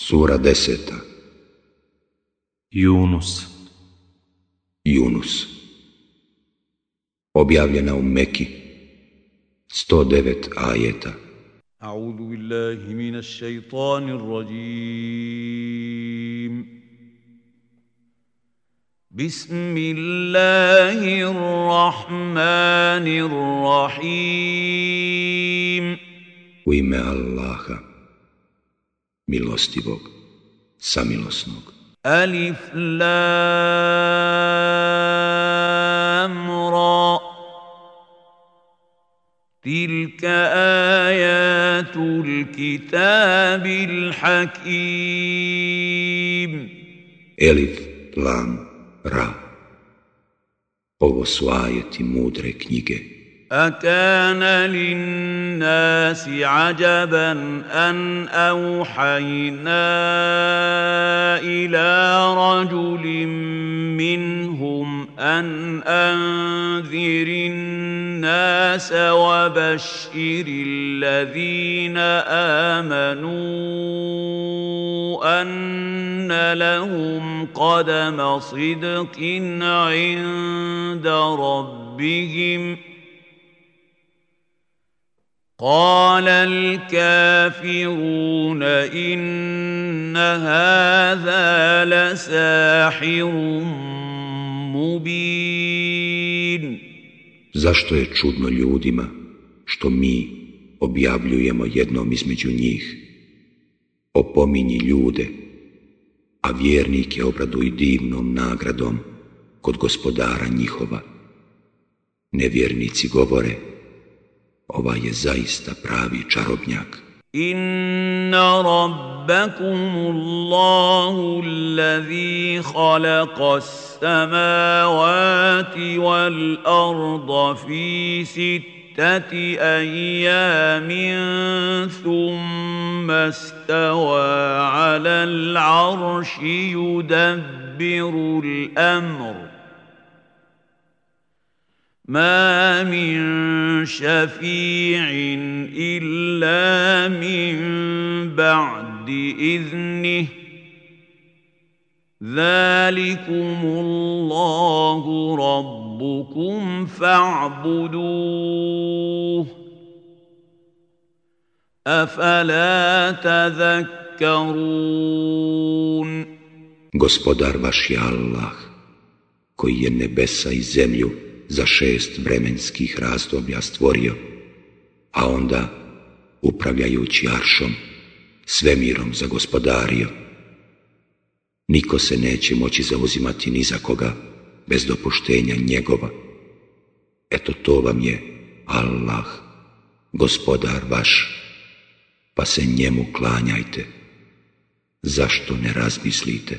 Sura deseta. Junus Junus Objavljena u Meki 109 ajeta. A'udhu billahi minas shaitanir rajim. Bismillahirrahmanirrahim. U ime Allaha milostivog, samilosnog. Alif lam ra Tilka ajatul kitabil hakim Elif lam ra Ovo su ajeti mudre knjige. أكان للناس عجبا أن أوحينا إلى رجل منهم أن أنذر الناس وبشر الذين آمنوا أن لهم قدم صدق عند ربهم ۖ قال الكافرون إن هذا لساحر مبين Zašto je čudno ljudima što mi objavljujemo jednom između njih? Opominji ljude, a vjernike obraduj divnom nagradom kod gospodara njihova. Nevjernici govore, ova je zaista pravi čarobnjak. إن ربكم الله الذي خلق السماوات والأرض في ستة أيام ثم استوى على العرش يدبر الأمر ما من شفيع إلا من بعد إذنه ذلكم الله ربكم فاعبدوه أفلا تذكرون Gospodar vaš je Allah, koji je nebesa i zemlju za šest vremenskih razdoblja stvorio, a onda, upravljajući aršom, svemirom zagospodario. Niko se neće moći zauzimati ni za koga bez dopuštenja njegova. Eto to vam je Allah, gospodar vaš, pa se njemu klanjajte. Zašto ne razmislite?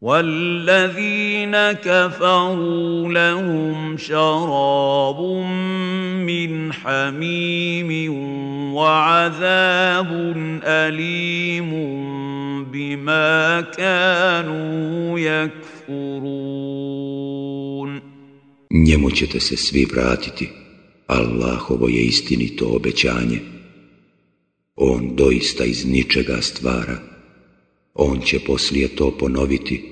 والذين كفروا لهم شراب من حميم وعذاب أليم بما كانوا يكفرون Njemu ćete se svi vratiti. Allahovo je istinito obećanje. On doista iz ničega stvara. On će poslije to ponoviti,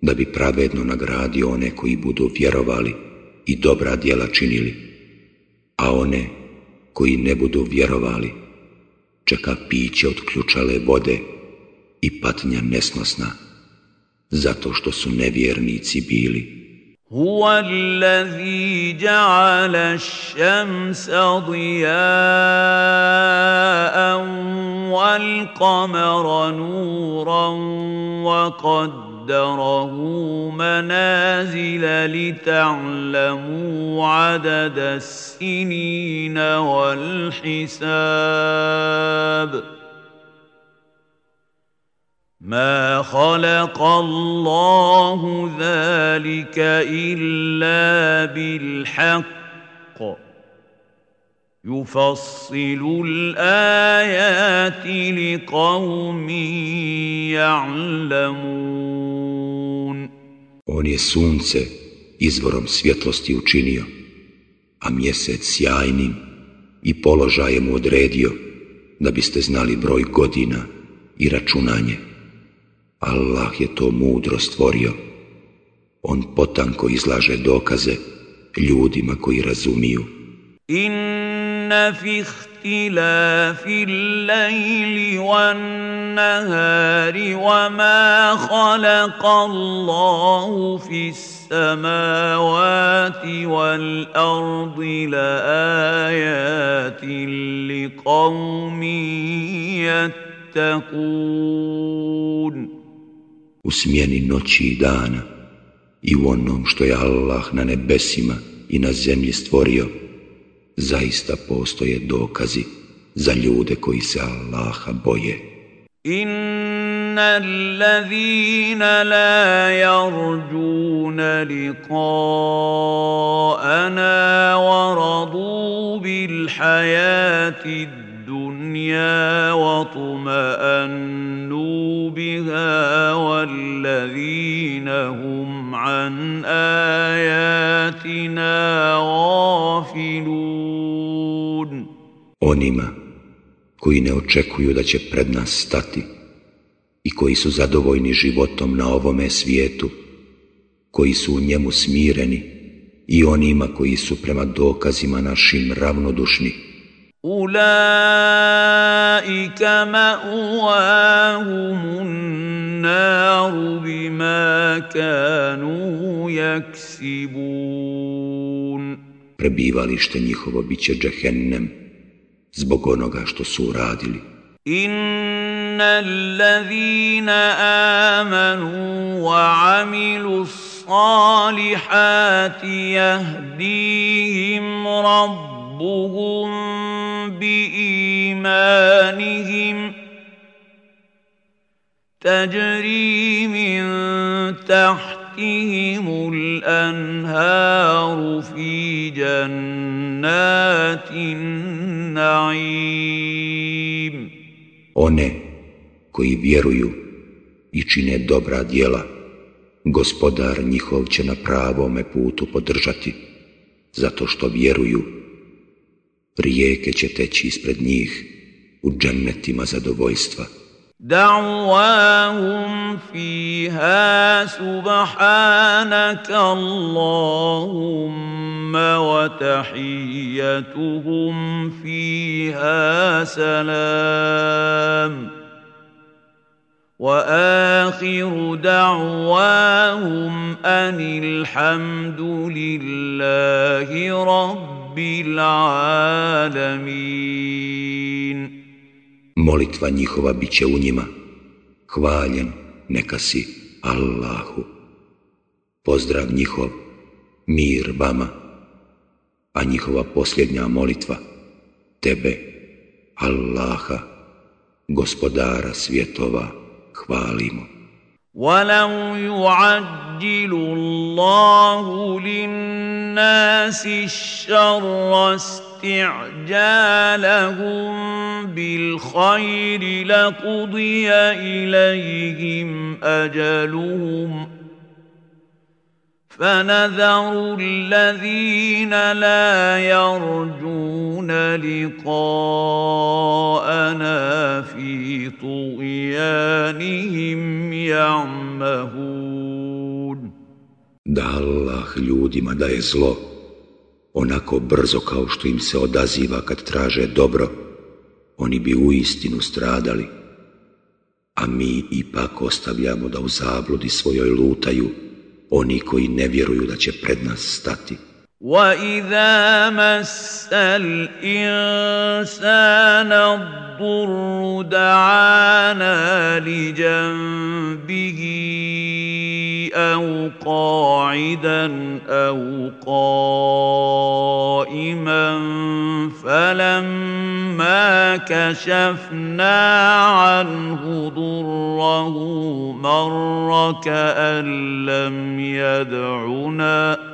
da bi pravedno nagradio one koji budu vjerovali i dobra djela činili, a one koji ne budu vjerovali, čeka piće od ključale vode i patnja nesnosna, zato što su nevjernici bili. هو الذي جعل الشمس ضياء والقمر نورا وقدره منازل لتعلموا عدد السنين والحساب. ما خلق الله ذلك الا بالحق يفصل الايات لقوم يعلمون On je sunce izvorom svjetlosti učinio, a mjesec sjajnim i položajem odredio, da biste znali broj godina i računanje. Allah je to mudro stvorio. On potanko izlaže dokaze ljudima koji razumiju. Inna fi ihtilafi l-lejli wan-nahari wa ma khalaqa Allahu fi s-samawati wal-ardi la-ayatin li-qawmi yattaqun. U smjeni noći i dana i u onom što je Allah na nebesima i na zemlji stvorio, zaista postoje dokazi za ljude koji se Allaha boje. Inna allazina la yarjuna liqa'ana wa radu bil hayati الدنيا واطمأنوا بها والذين هم عن آياتنا غافلون Onima koji ne očekuju da će pred nas stati i koji su zadovoljni životom na ovome svijetu, koji su u njemu smireni i onima koji su prema dokazima našim ravnodušni, أولئك مأواهم النار بما كانوا يكسبون Prebivalište njihovo bit će džehennem zbog onoga što su uradili. إن الذين آمنوا وعملوا الصالحات يهديهم ربهم بإيمانهم تجري من تحتهم الأنهار في جنات النعيم One koji vjeruju i čine dobra djela, gospodar njihov će na pravome putu podržati, zato što vjeruju rijeke će teći ispred njih u džennetima zadovoljstva. دعواهم فيها سبحانك اللهم وتحيتهم فيها سلام واخر دعواهم ان الحمد لله رب rabbil alamin. Molitva njihova biće u njima. Hvaljen neka si Allahu. Pozdrav njihov, mir vama, a njihova posljednja molitva tebe, Allaha, gospodara svjetova, hvalimo. ولو يعجل الله للناس الشر استعجالهم بالخير لقضي اليهم اجلهم فنذر الذين لا يرجون لقاءنا في طغيانهم يعمهون Da Allah ljudima daje zlo, onako brzo kao što im se odaziva kad traže dobro, oni bi u istinu stradali, a mi ipak ostavljamo da u zabludi svojoj lutaju, oni koji ne vjeruju da će pred nas stati. وَإِذَا مَسَّ الْإِنسَانَ الضُّرُّ دَعَانَا لِجَنبِهِ أَوْ قَاعِدًا أَوْ قَائِمًا فلما كشفنا عنه ضره مر كأن لم يدعنا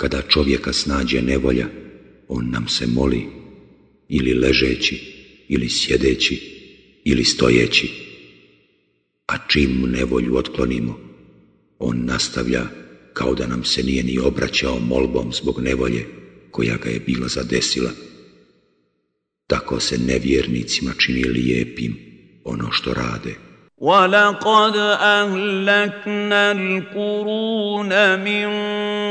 Kada čovjeka snađe nevolja, on nam se moli, ili ležeći, ili sjedeći, ili stojeći. A čim mu nevolju otklonimo, on nastavlja kao da nam se nije ni obraćao molbom zbog nevolje koja ga je bila zadesila. Tako se nevjernicima čini lijepim ono što rade. ولقد اهلكنا القرون من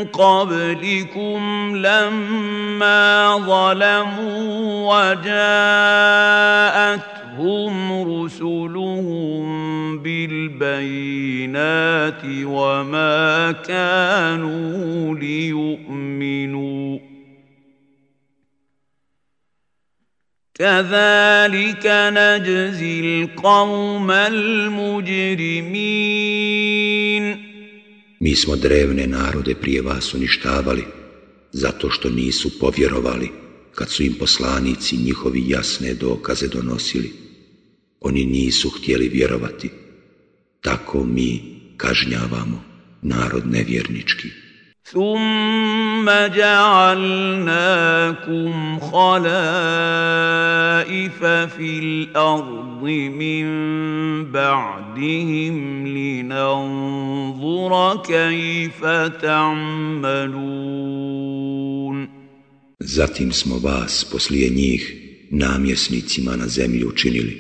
قبلكم لما ظلموا وجاءتهم رسلهم بالبينات وما كانوا ليؤمنوا كذلك نجزي القوم المجرمين Mi smo drevne narode prije vas uništavali, zato što nisu povjerovali, kad su im poslanici njihovi jasne dokaze donosili. Oni nisu htjeli vjerovati. Tako mi kažnjavamo narod nevjernički. ثم جعلناكم خلائف في الأرض من بعدهم لننظر كيف تعملون Zatim smo vas poslije njih namjesnicima na zemlji učinili,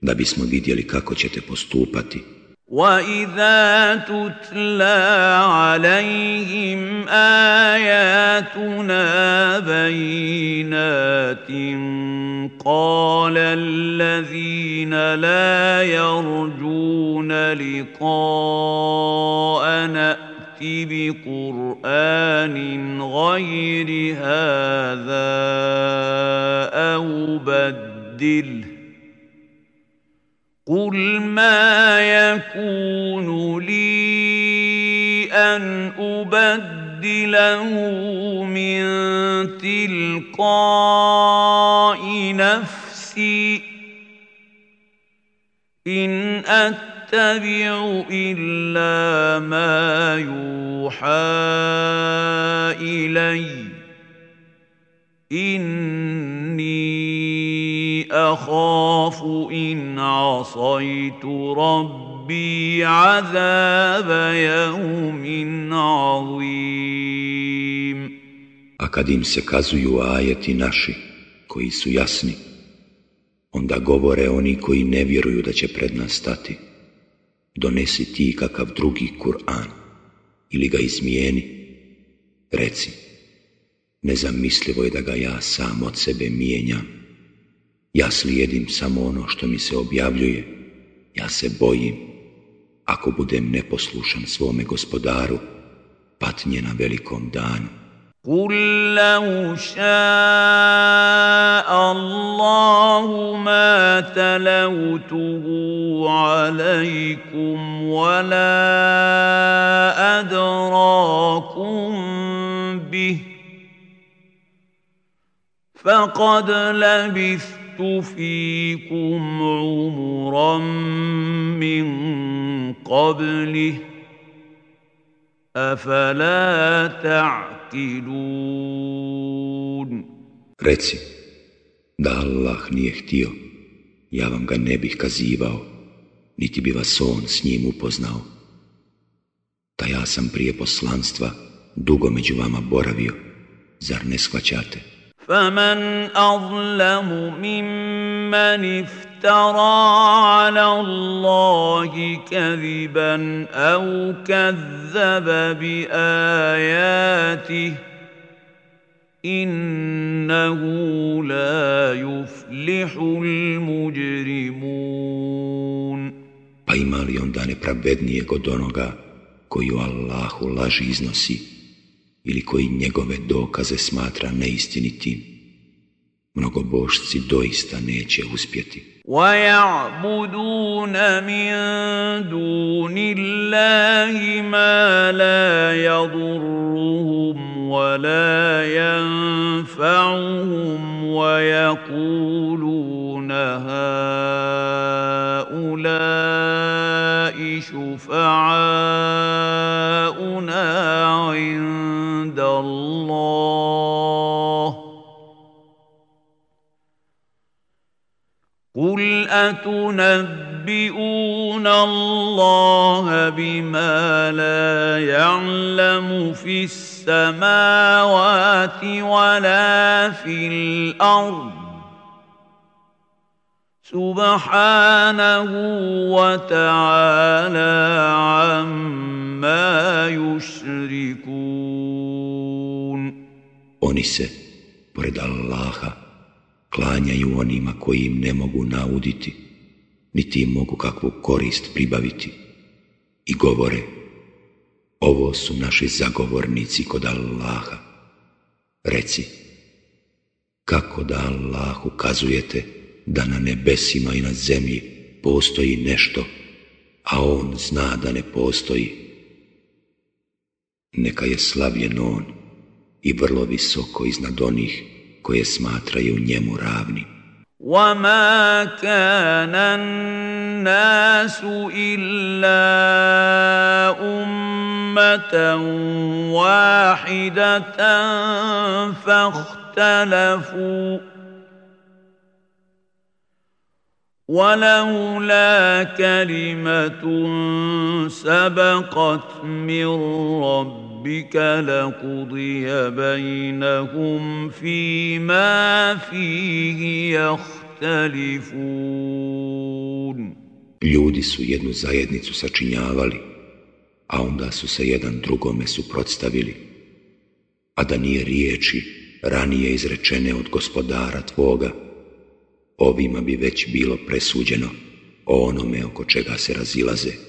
da bismo vidjeli kako ćete postupati. واذا تتلى عليهم اياتنا بينات قال الذين لا يرجون لقاءنا ائت بقران غير هذا أو بدله قل ما يكون لي ان ابدله من تلقاء نفسي ان اتبع الا ما يوحى الي اني اخاف ان عصيت ربي عذاب يوم عظيم A kad im se kazuju ajeti naši, koji su jasni, onda govore oni koji ne vjeruju da će pred nas stati. Donesi ti kakav drugi Kur'an ili ga izmijeni. Reci, nezamislivo je da ga ja sam od sebe mijenjam. Ja slijedim samo ono što mi se objavljuje. Ja se bojim, ako budem neposlušan svome gospodaru, patnje na velikom danu. قل لو شاء الله ما تلوته عليكم ولا ادراكم به فقد لبثت فيكم عمرا من قبله افلا تعقلون Reci, da Allah nije htio, ja vam ga ne bih kazivao, niti bi vas on s njim upoznao. Da ja sam prije poslanstva dugo među vama boravio, zar ne shvaćate? فمن أظلم ممن افترى على الله كذبا أو كذب بآياته إنه لا يفلح المجرمون. Pa ima li onda nepravednijeg od onoga koji u Allahu laži iznosi. ili koji njegove dokaze smatra neistinitim? Mnogobošci doista neće uspjeti. ويعبدون من دون الله ما لا يضرهم ولا ينفعهم ويقولون هؤلاء شفعاؤنا عند الله. قل أتنبئون الله بما لا يعلم في السماوات ولا في الأرض. سبحانه وتعالى عما يشركون. Oni se, pored Allaha, klanjaju onima koji im ne mogu nauditi, niti im mogu kakvu korist pribaviti. I govore, ovo su naši zagovornici kod Allaha. Reci, kako da Allah ukazujete da na nebesima i na zemlji postoji nešto, a On zna da ne postoji. Neka je slavljen On i vrlo visoko iznad onih koje smatraju njemu ravni. وما كان الناس إلا أمة واحدة فاختلفوا ولولا كلمة سبقت من ربك لقضي بينهم فيما فيه يختلفون Ljudi su jednu zajednicu sačinjavali, a onda su se jedan drugome suprotstavili, a da nije riječi ranije izrečene od gospodara tvoga, ovima bi već bilo presuđeno o onome oko čega se razilaze.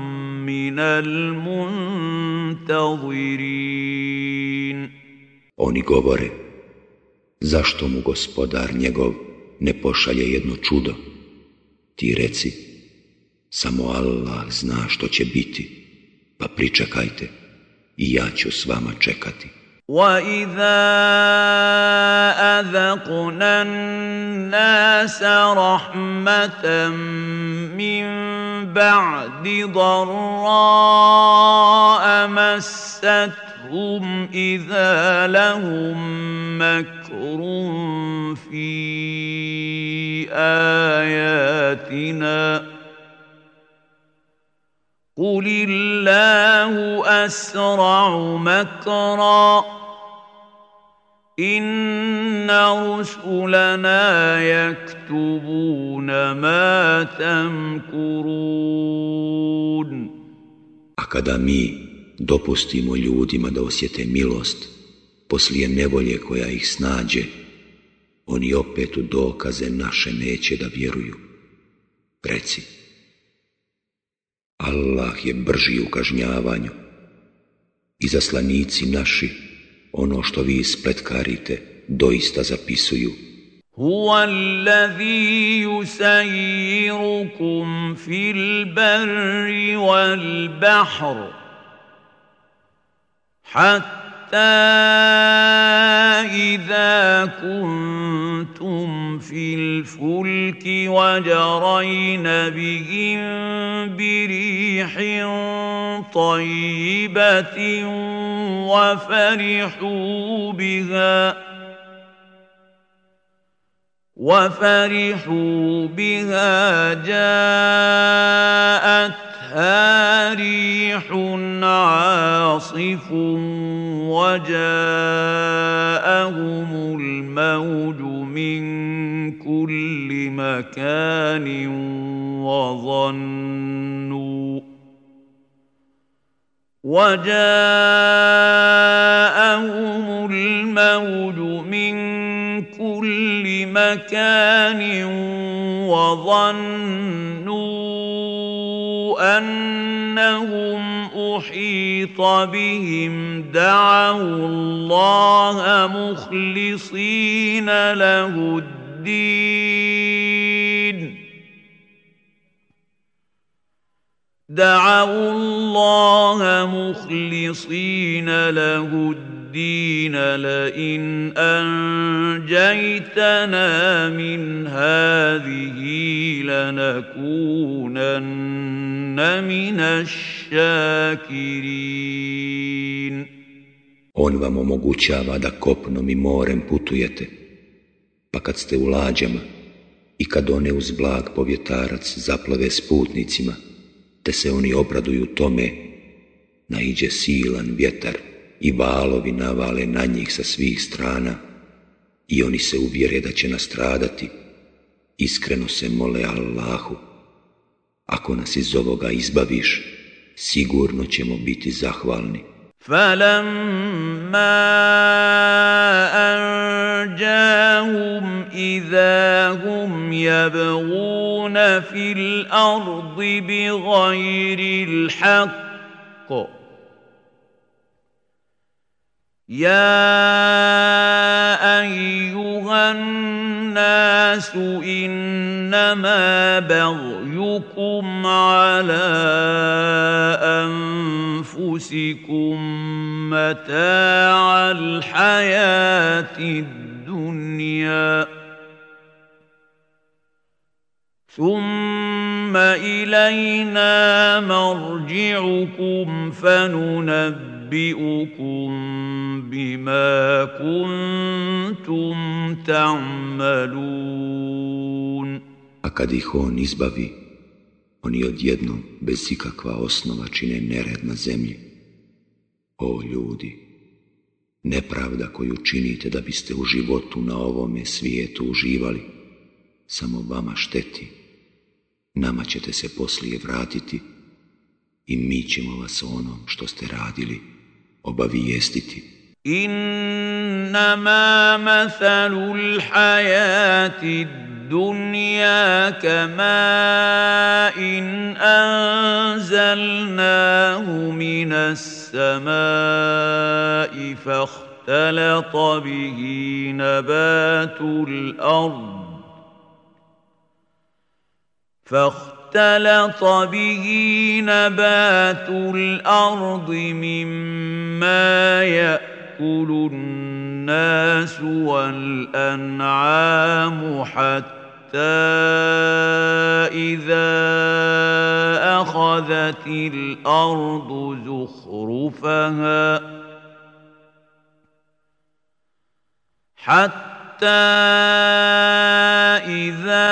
من المنتظرين Oni govore, zašto mu gospodar njegov ne pošalje jedno čudo? Ti reci, samo Allah zna što će biti, pa pričekajte i ja ću s vama čekati. وإذا أذقنا الناس رحمة من بعد ضراء مستهم إذا لهم مكر في آياتنا. قل الله أسرع مكرا. إن رسلنا يكتبون ما تمكرون A kada mi dopustimo ljudima da osjete milost poslije nevolje koja ih snađe, oni opet u dokaze naše neće da vjeruju. Reci, Allah je brži u kažnjavanju i zaslanici naši ono što vi ispletkarite doista zapisuju. هو الذي يسيركم في البر والبحر حتى إذا كنتم في الفلك وجرين بهم بريح طيبة وفرحوا بها وفرحوا بها جاءتها ريح عاصف وجاءهم الموج من كل مكان وظنوا وجاءهم الموج من كل مكان وظنوا انهم احيط بهم دعوا الله مخلصين له الدين. دعوا الله مخلصين له الدين لئن انجيتنا من هذه لنكونن inna shakirin On vam omogućava da kopnom i morem putujete. Pa kad ste u lađama i kad one uz blag povjetarac zaplave s putnicima te se oni obraduju tome naiđe silan vjetar i valovi navale na njih sa svih strana i oni se uvjere da će nastradati. Iskreno se mole Allahu. Ako nas iz ovoga izbaviš, sigurno ćemo biti zahvalni. فلما أنجاهم إذا هم يبغون في الأرض بغير الحق يا أيها الناس إنما بغيكم على أنفسكم متاع الحياة الدنيا ثم إلينا مرجعكم فننبئكم بما كنتم تعملون A kad ih on izbavi, oni odjedno bez ikakva osnova čine nered na zemlji. O ljudi, nepravda koju činite da biste u životu na ovome svijetu uživali, samo vama šteti. Nama ćete se poslije vratiti i mi ćemo vas onom što ste radili obavijestiti. Innama mathalul hayati الدنيا كماء إن انزلناه من السماء فاختلط به نبات الأرض فاختلط به نبات الأرض مما يأكل الناس والأنعام حتى إذا أخذت الأرض زخرفها حتى إذا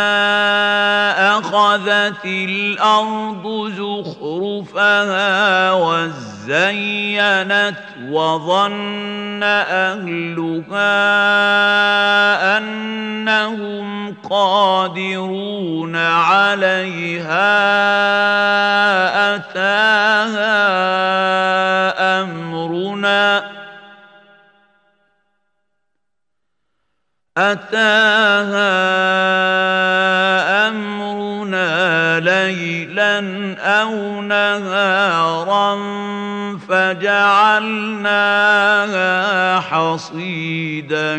أخذت الأرض زخرفها وزنت زينت وظن أهلها أنهم قادرون عليها أتاها أمرنا أتاها أو نهارا فجعلناها حصيدا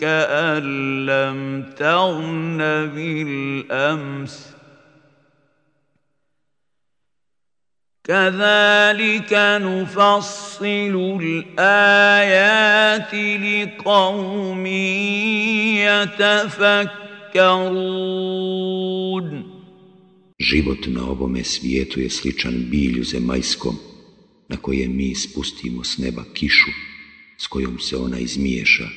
كأن لم تغن بالأمس كذلك نفصل الآيات لقوم يتفكرون Život na ovome svijetu je sličan bilju zemaljskom na koje mi spustimo s neba kišu s kojom se ona izmiješa,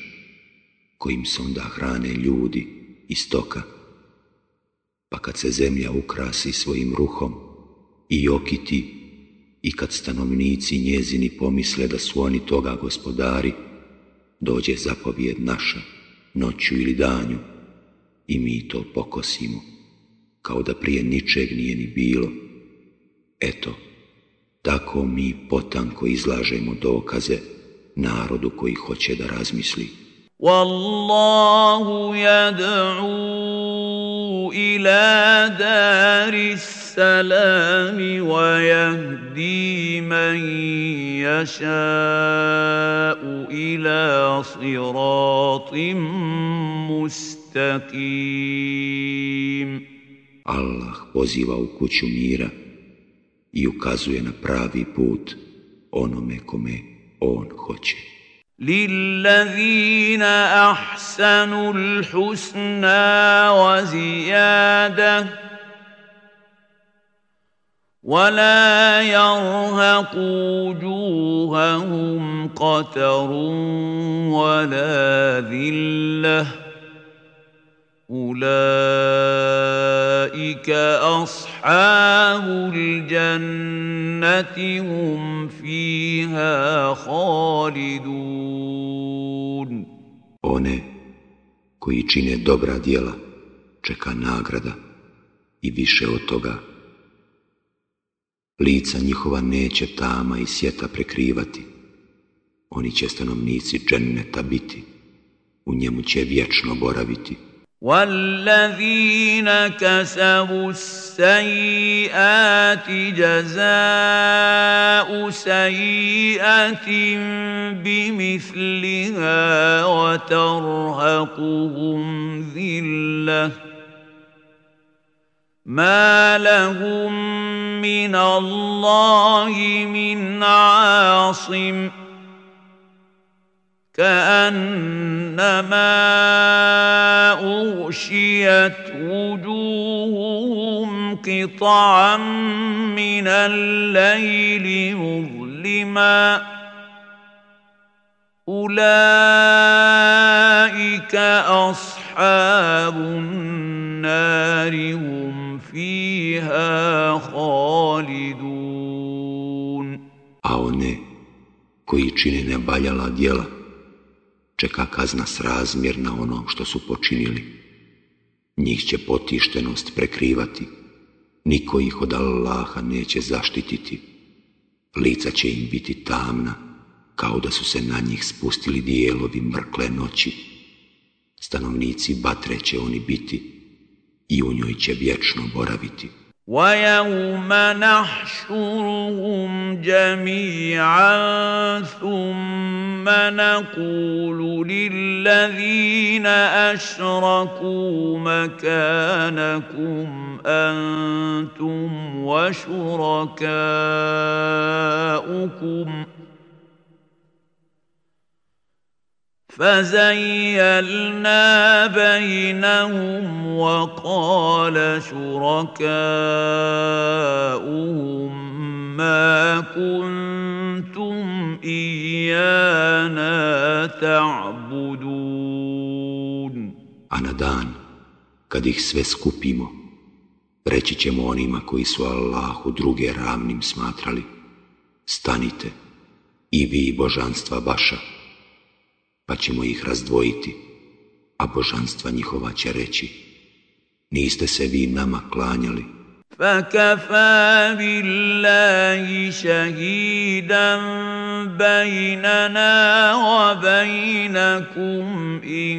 kojim se onda hrane ljudi i stoka. Pa kad se zemlja ukrasi svojim ruhom i okiti i kad stanovnici njezini pomisle da su oni toga gospodari, dođe zapovjed naša, noću ili danju, i mi to pokosimo, kao da prije ničeg nije ni bilo. Eto, tako mi potanko izlažemo dokaze narodu koji hoće da razmisli. Wallahu yad'u ila daris السلام ويهدي من يشاء الى صراط مستقيم Allah poziva u kuću mira i ukazuje na pravi put onome kome on hoće. للذين احسنوا الحسنى وزياده ولا يرهق وجوههم قتر ولا ذله اولئك اصحاب الجنه هم فيها خالدون one koji čine dobra djela čeka nagrada i više od toga Lica njihova neće tama i sjeta prekrivati. Oni će stanovnici dženneta biti. U njemu će vječno boraviti. والذين كسبوا السيئات جزاء سيئة بمثلها وترهقهم ذِلَّةٌ. ما لهم من الله من عاصم. كأنما أغشيت وجوههم قطعا من الليل مظلما أولئك أصحاب النار هم fiha khalidun. A one koji čine nebaljala djela, čeka kazna srazmjerna ono što su počinili. Njih će potištenost prekrivati, niko ih od Allaha neće zaštititi. Lica će im biti tamna, kao da su se na njih spustili dijelovi mrkle noći. Stanovnici batre će oni biti, i u njoj će vječno boraviti. وَيَوْمَ نَحْشُرُهُمْ جَمِيعًا ثُمَّ نَقُولُ لِلَّذِينَ أَشْرَكُوا مَكَانَكُمْ أَنْتُمْ وَشُرَكَاؤُكُمْ ۖ فزيلنا بينهم وقال شركاؤهم ما كنتم ايانا تعبدون A na dan, kad ih sve skupimo, reći ćemo onima koji su Allahu druge ravnim smatrali, stanite i vi božanstva vaša, pa ćemo ih razdvojiti, a božanstva njihova će reći, niste se vi nama klanjali. فكفى بالله شهيدا بيننا وبينكم إن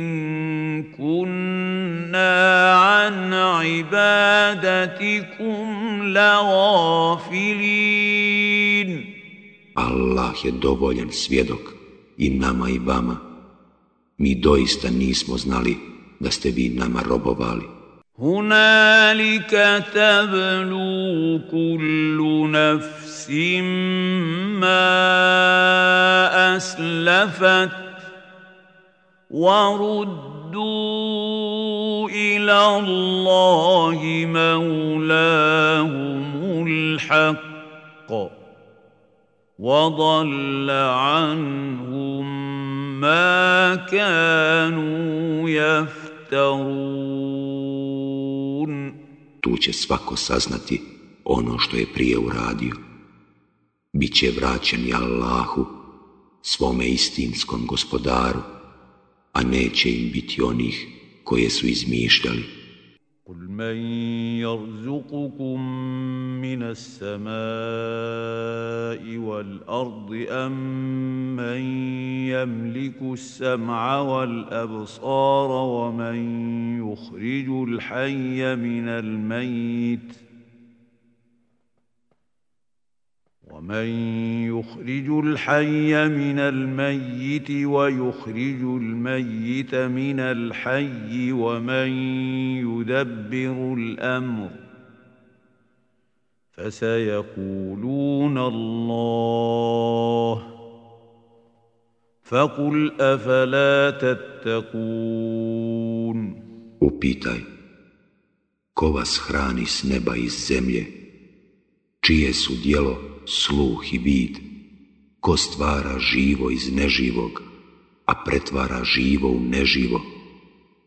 كنا عن عبادتكم لغافلين Allah je dovoljan svjedok i nama i vama Mi doista nismo znali da ste vi nama robovali. Hunalika tablu kullu nafsim ma aslafat وردوا إلى الله مولاهم الحق وضل عنهم ما كانوا تفترون Tu će svako saznati ono što je prije uradio. Biće vraćeni Allahu, svome istinskom gospodaru, a neće im biti onih koje su izmišljali. قل من يرزقكم من السماء والارض ام من يملك السمع والابصار ومن يخرج الحي من الميت ومن يخرج الحي من الميت ويخرج الميت من الحي ومن يدبر الأمر فسيقولون الله فقل أفلا تتقون Upitaj, ko vas hrani s neba i s zemlje, čije su dijelo sluh i vid, ko stvara živo iz neživog, a pretvara živo u neživo,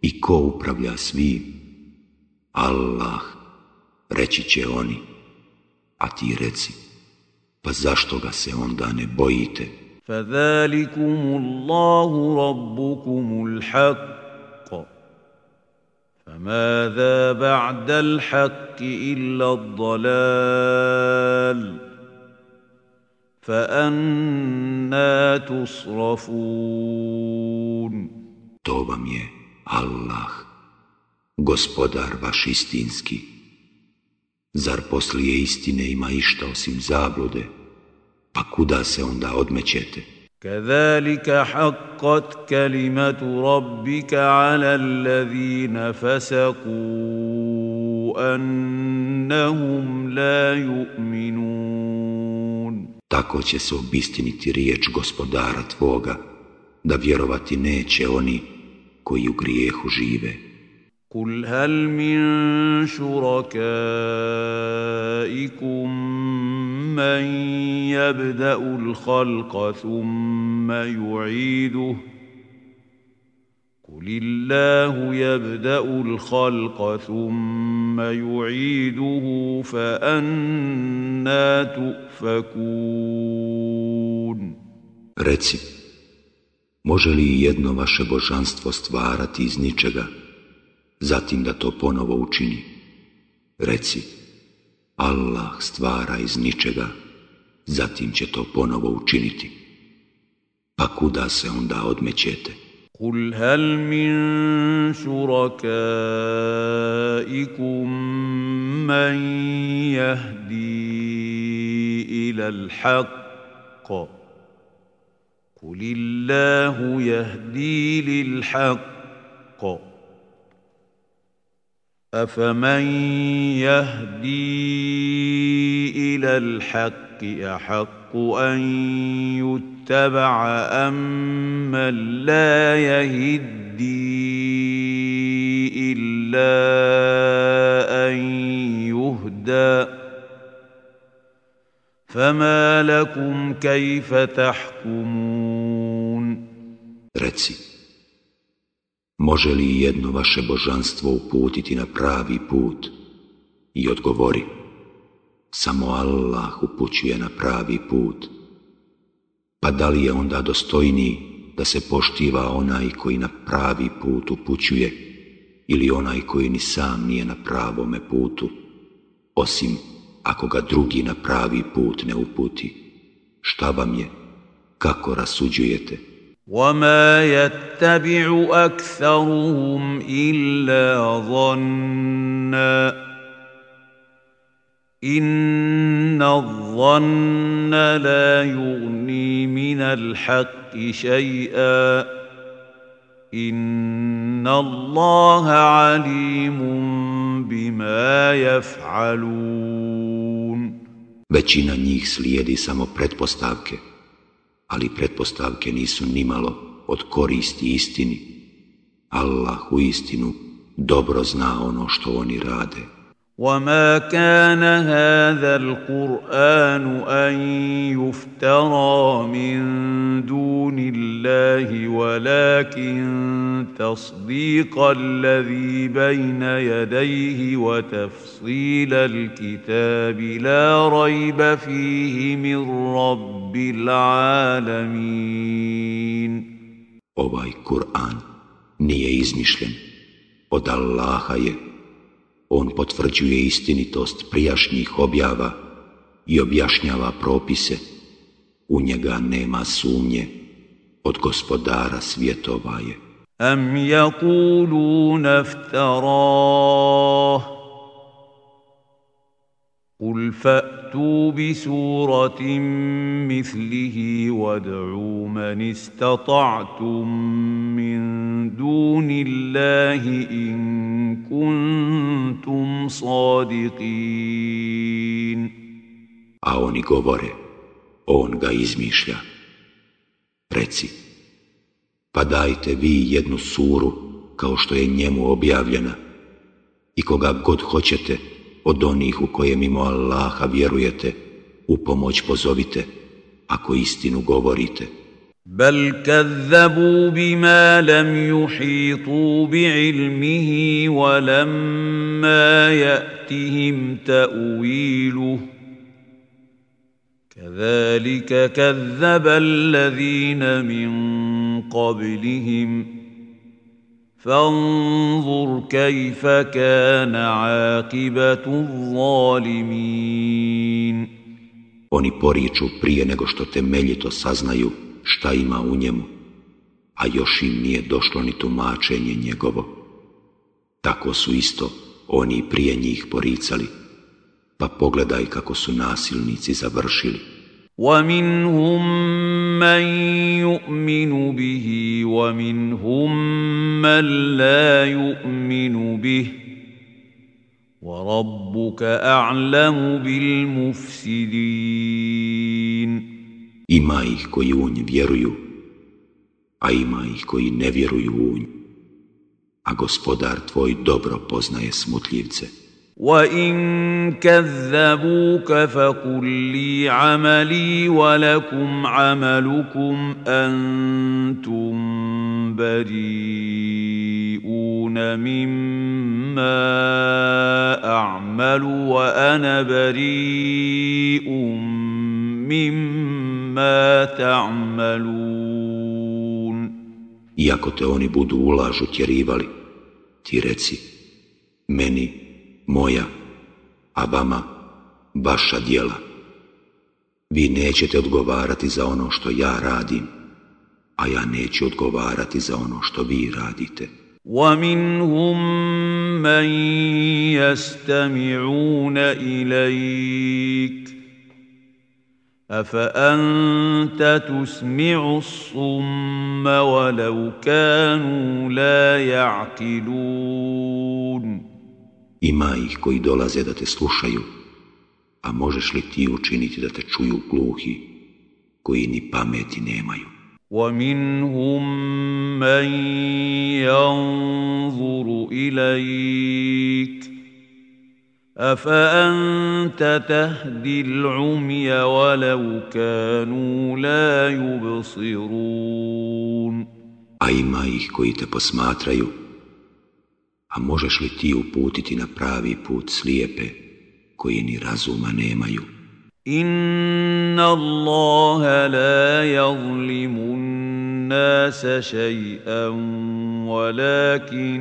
i ko upravlja svim? Allah, reći će oni, a ti reci, pa zašto ga se onda ne bojite? فذلكم الله ربكم الحق فماذا بعد الحق الا الضلال فأنا تصرفون To vam je Allah, gospodar vaš istinski. Zar poslije istine ima išta osim zablude? Pa kuda se onda odmećete? كذلك حقت كلمة ربك على الذين فسقوا أنهم لا يؤمنون Tako će se obistiniti riječ gospodara tvoga, da vjerovati neće oni koji u grijehu žive. قل هل من شركائكم من يبدا الخلق ثم يعيده قل الله يبدا الخلق ثم يعيده فانا تؤفكون Reci, može li jedno vaše božanstvo stvarati iz ničega, zatim da to ponovo učini? Reci, Allah stvara iz ničega, zatim će to ponovo učiniti. Pa kuda se onda odmećete? قل هل من شركائكم من يهدي إلى الحق قل الله يهدي للحق افمن يهدي إلى الحق أحق أن يتبع أم من لا يهدي إلا أن يهدى فما لكم كيف تحكمون رتسي Može li jedno vaše božanstvo uputiti na pravi put? I odgovori, samo Allah upućuje na pravi put. Pa da li je onda dostojniji da se poštiva onaj koji na pravi put upućuje ili onaj koji ni sam nije na pravome putu, osim ako ga drugi na pravi put ne uputi? Šta vam je? Kako rasuđujete? وما يتبع اكثرهم الا ظنا ان الظن لا يغني من الحق شيئا ان الله عليم بما يفعلون Većina njih slijedi samo pretpostavke, ali pretpostavke nisu nimalo od koristi istini. Allah u istinu dobro zna ono što oni rade. وما كان هذا القران ان يفترى من دون الله ولكن تصديق الذي بين يديه وتفصيل الكتاب لا ريب فيه من رب العالمين. Ovaj Kur'an nije izmišljen, od Allaha je On potvrđuje istinitost prijašnjih objava i objašnjava propise. U njega nema sumnje od gospodara svjetova je. Am yakuluna iftarah قل فأتوا bi suratin وادعوا wad'u man istata'tum min dunillahi in kuntum sadiqin. A oni govore, on ga izmišlja. Reci, pa dajte vi jednu suru kao što je njemu objavljena i koga god hoćete od onih u koje mimo Allaha vjerujete, u pomoć pozovite, ako istinu govorite. بل كذبوا بما لم يحيطوا بعلمه ولما ياتهم تاويله كذلك كذب الذين من قبلهم فانظر كيف كان عاقبه الظالمين Oni poriču prije nego što temeljito saznaju šta ima u njemu, a još im nije došlo ni tumačenje njegovo. Tako su isto oni prije njih poricali, pa pogledaj kako su nasilnici završili. وَمِنْهُمْ مَنْ يُؤْمِنُ بِهِ وَمِنْهُمْ مَنْ لَا يُؤْمِنُ بِهِ وَرَبُّكَ أَعْلَمُ بِالْمُفْسِدِينَ Ima ih koji u nj vjeruju, a ima ih koji ne vjeruju u nj. A gospodar tvoj dobro poznaje smutljivce. وَإِن كَذَّبُوكَ فَقُل لِّي عَمَلِي وَلَكُمْ عَمَلُكُمْ أَنتُم بَرِيئُونَ مِمَّا أَعْمَلُ وَأَنَا بَرِيءٌ مِّمَّا تَعْمَلُونَ Iako te oni budu ulažu tjerivali, ti reci, meni, moja, a vama, vaša dijela. Vi nećete odgovarati za ono što ja radim, a ja neću odgovarati za ono što vi radite. وَمِنْهُمْ مَنْ يَسْتَمِعُونَ إِلَيْكَ أَفَأَنْتَ تُسْمِعُ الصُّمَّ وَلَوْ كَانُوا لَا يَعْقِلُونَ Ima ih koji dolaze da te slušaju, a možeš li ti učiniti da te čuju gluhi, koji ni pameti nemaju? وَمِنْهُمْ مَنْ يَنْظُرُ إِلَيْكَ أَفَأَنْتَ تَهْدِي الْعُمْيَ وَلَوْ كَانُوا لَا يُبْصِرُونَ A ima ih koji te posmatraju, a možeš li ti uputiti na pravi put slijepe, koji ni razuma nemaju? إِنَّ اللَّهَ لَا يَظْلِمُ النَّاسَ شَيْئًا وَلَكِنَّ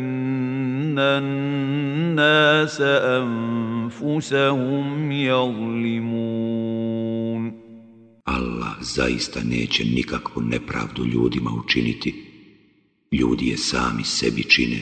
النَّاسَ أَنفُسَهُمْ يَظْلِمُونَ Allah zaista neće nikakvu nepravdu ljudima učiniti. Ljudi je sami sebi čine.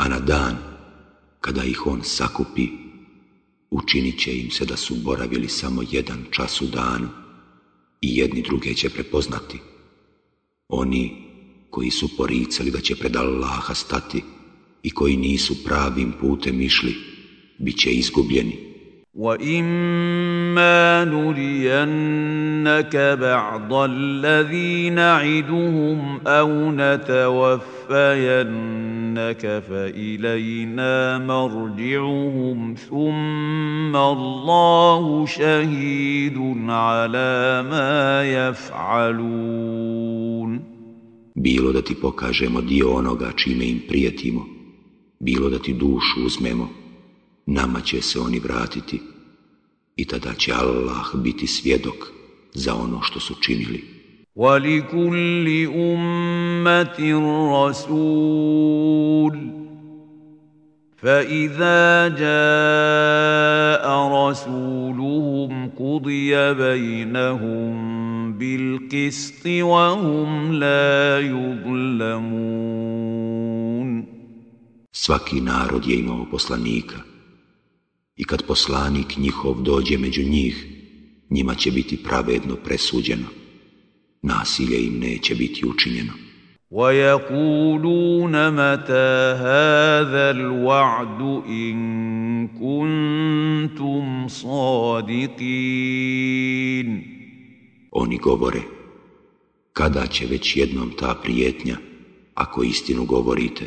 A na dan, kada ih on sakupi, učinit će im se da su boravili samo jedan čas u danu i jedni druge će prepoznati. Oni koji su poricali da će pred Allaha stati i koji nisu pravim putem išli, bit će izgubljeni. وَإِمَّا نُرِيَنَّكَ بَعْضَ الَّذِي نَعِدُهُمْ أَوْ نَتَوَفَّيَنَّكَ فَإِلَيْنَا مَرْجِعُهُمْ ثُمَّ اللَّهُ شَهِيدٌ عَلَى مَا يَفْعَلُونَ Bilo da ti pokažemo dio onoga čime im prijetimo, bilo da ti dušu uzmemo, nama će se oni vratiti i tada će Allah biti svjedok za ono što su činili. وَلِكُلِّ أُمَّةٍ رَسُولٌ فَإِذَا جَاءَ رَسُولُهُمْ قُضِيَ بَيْنَهُم بِالْقِسْطِ وَهُمْ لَا يُظْلَمُونَ Svaki narod je imao poslanika – i kad poslanik njihov dođe među njih, njima će biti pravedno presuđeno. Nasilje im neće biti učinjeno. وَيَقُولُونَ مَتَى هَذَا الْوَعْدُ إِن كُنتُمْ صَادِقِينَ Oni govore, kada će već jednom ta prijetnja, ako istinu govorite,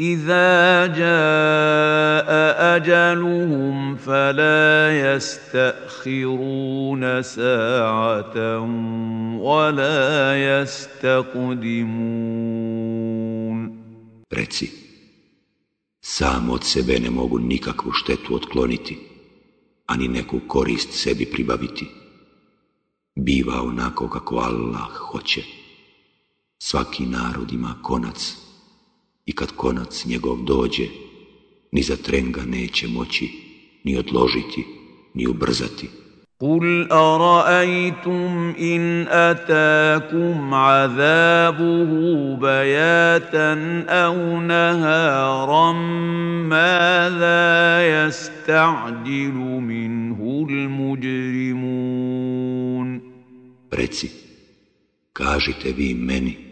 اذا جاء اجلهم فلا يستاخرون ساعه ولا يستقدمون Reci, sam od sebe ne mogu nikakvu štetu otkloniti, ani neku korist sebi pribaviti. Biva onako kako Allah hoće. Svaki narod ima konac, i kad konac njegov dođe, ni za trenga neće moći ni odložiti, ni ubrzati. قل أرأيتم إن أتاكم عذابه بياتا أو نهارا ماذا يستعجل منه المجرمون Reci, kažite vi meni,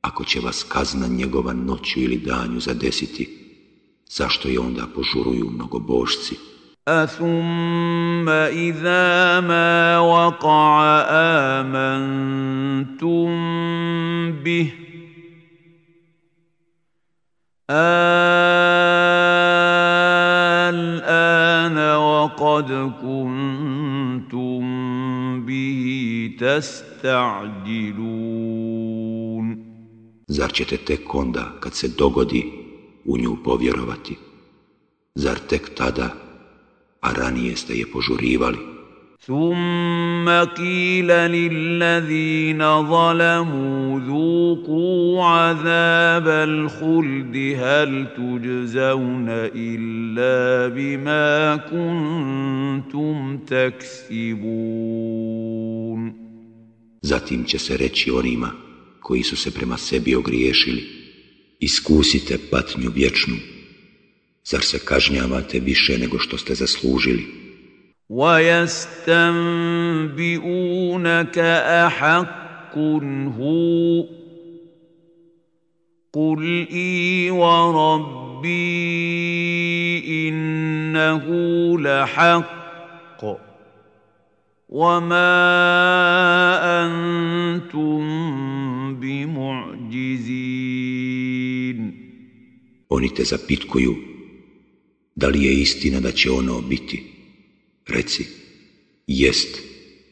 ako će vas kazna njegova noću ili danju zadesiti, zašto je onda požuruju mnogo božci? A thumma iza ma waqa'a amantum bih, al ana waqad kuntum bih tasta'đilun Zar ćete tek onda, kad se dogodi, u nju povjerovati? Zar tek tada, a ranije ste je požurivali? ثم قيل للذين ظلموا ذوقوا عذاب الخلد هل تجزون إلا بما كنتم تكسبون Zatim će se reći onima koji su se prema sebi ogriješili, iskusite patnju vječnu, zar se kažnjavate više nego što ste zaslužili? وَيَسْتَنْبِئُونَكَ أَحَقٌّ هُوَ قُلْ إِي وَرَبِّي إِنَّهُ لَحَقٌّ وَمَا أَنْتُمْ بِمُعْجِزِينَ Oni te zapitkuju, da li je istina da će ono biti? Reci, jest,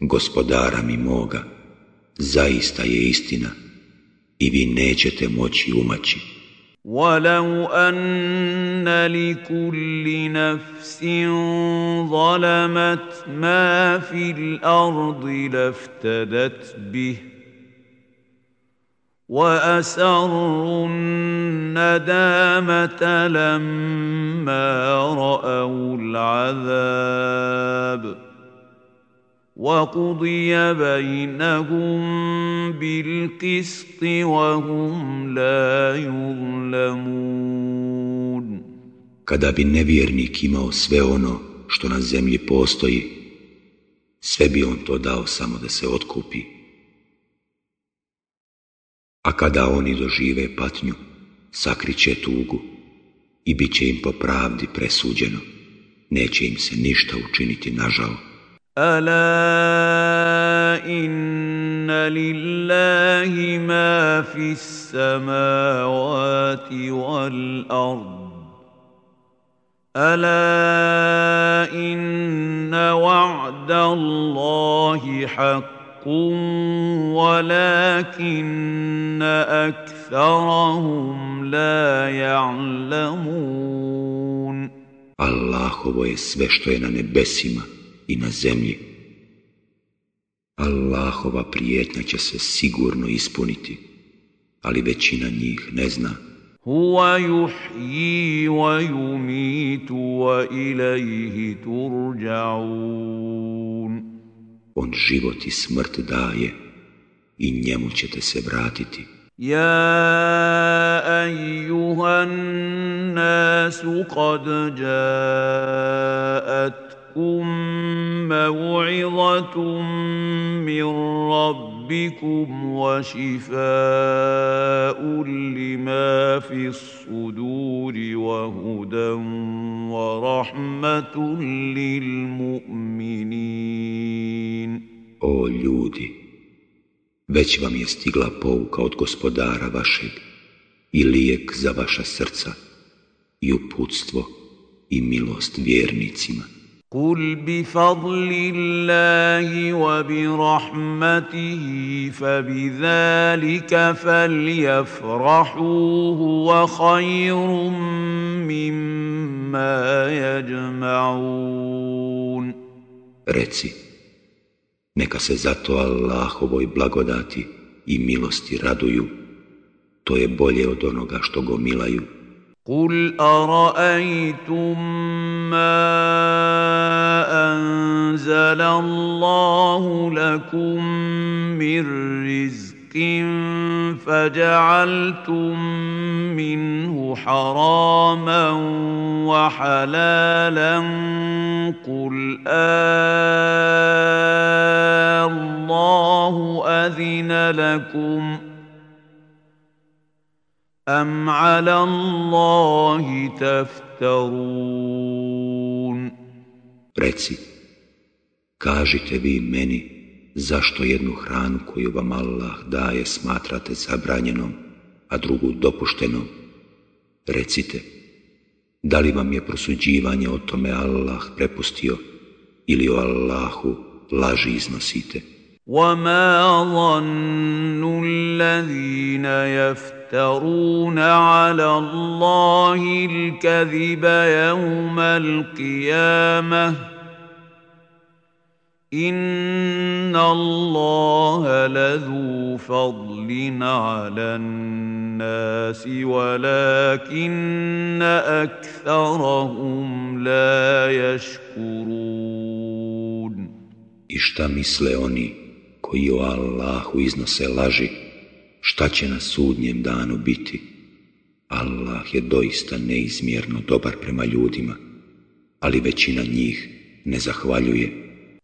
gospodara mi moga, zaista je istina i vi nećete moći umaći. ولو أن لكل نفس ظلمت ما في الأرض لافتدت به واسروا الندامه لما راوا العذاب وقضي بينهم بالقسط وهم لا يظلمون Kada bi nevjernik imao sve ono što na zemlji postoji, sve bi on to dao samo da se otkupi. A kada oni dožive patnju, sakriće tugu i bit će im po pravdi presuđeno. Neće im se ništa učiniti nažal. Ala inna lillahi ma fis samavati wal ard. Ala inna wa'da Allahi haqq ولكن أكثرهم لا يعلمون Allahovo je sve što je na nebesima i na zemlji. Allahova prijetnja će se sigurno ispuniti, ali većina njih ne zna. Huwa yuhyi wa yumitu wa ilayhi turja'un. On život i smrt daje i njemu ćete se vratiti. Ja ejuhan nasu kad jaatkum mev'izatum موعظة rabbikum wa وشفاء لما fi الصدور wa ورحمة wa rahmatun lil mu'minin. O ljudi, već vam je stigla pouka od gospodara vašeg i lijek za vaša srca i uputstvo i milost vjernicima. قل بفضل الله وبرحمته فبذلك فليفرحوا هو خير مما يجمعون Reci, Neka se zato Allahovoj blagodati i milosti raduju. To je bolje od onoga što go milaju. قل أرأيتم ما أنزل الله لكم من رزق فجعلتم منه حراما وحلالا قل الله أذن لكم أم على الله تفترون Reci, kažite vi meni zašto jednu hranu koju vam Allah daje smatrate zabranjenom, a drugu dopuštenom? Recite, da li vam je prosuđivanje o tome Allah prepustio ili o Allahu laži iznosite? وما ظن الذين يفترون على الله الكذب يوم القيامه ان الله لذو فضل على الناس ولكن اكثرهم لا يشكرون I šta misle oni koji o Allahu iznose laži, šta će na sudnjem danu biti? Allah je doista neizmjerno dobar prema ljudima, ali većina njih ne zahvaljuje.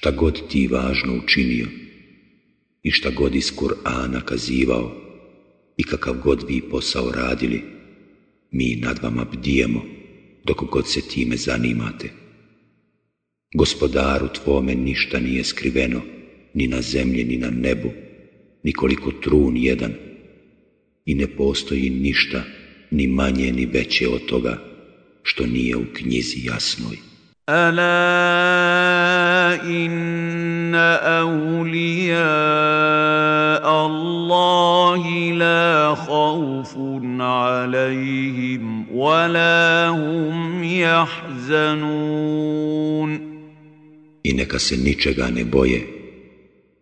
šta god ti važno učinio i šta god iz Kur'ana kazivao i kakav god vi posao radili, mi nad vama bdijemo dok god se time zanimate. Gospodaru tvome ništa nije skriveno ni na zemlji ni na nebu, nikoliko trun jedan i ne postoji ništa ni manje ni veće od toga što nije u knjizi jasnoj أولياء الله لا خوف عليهم ولا هم يحزنون I neka se ničega ne boje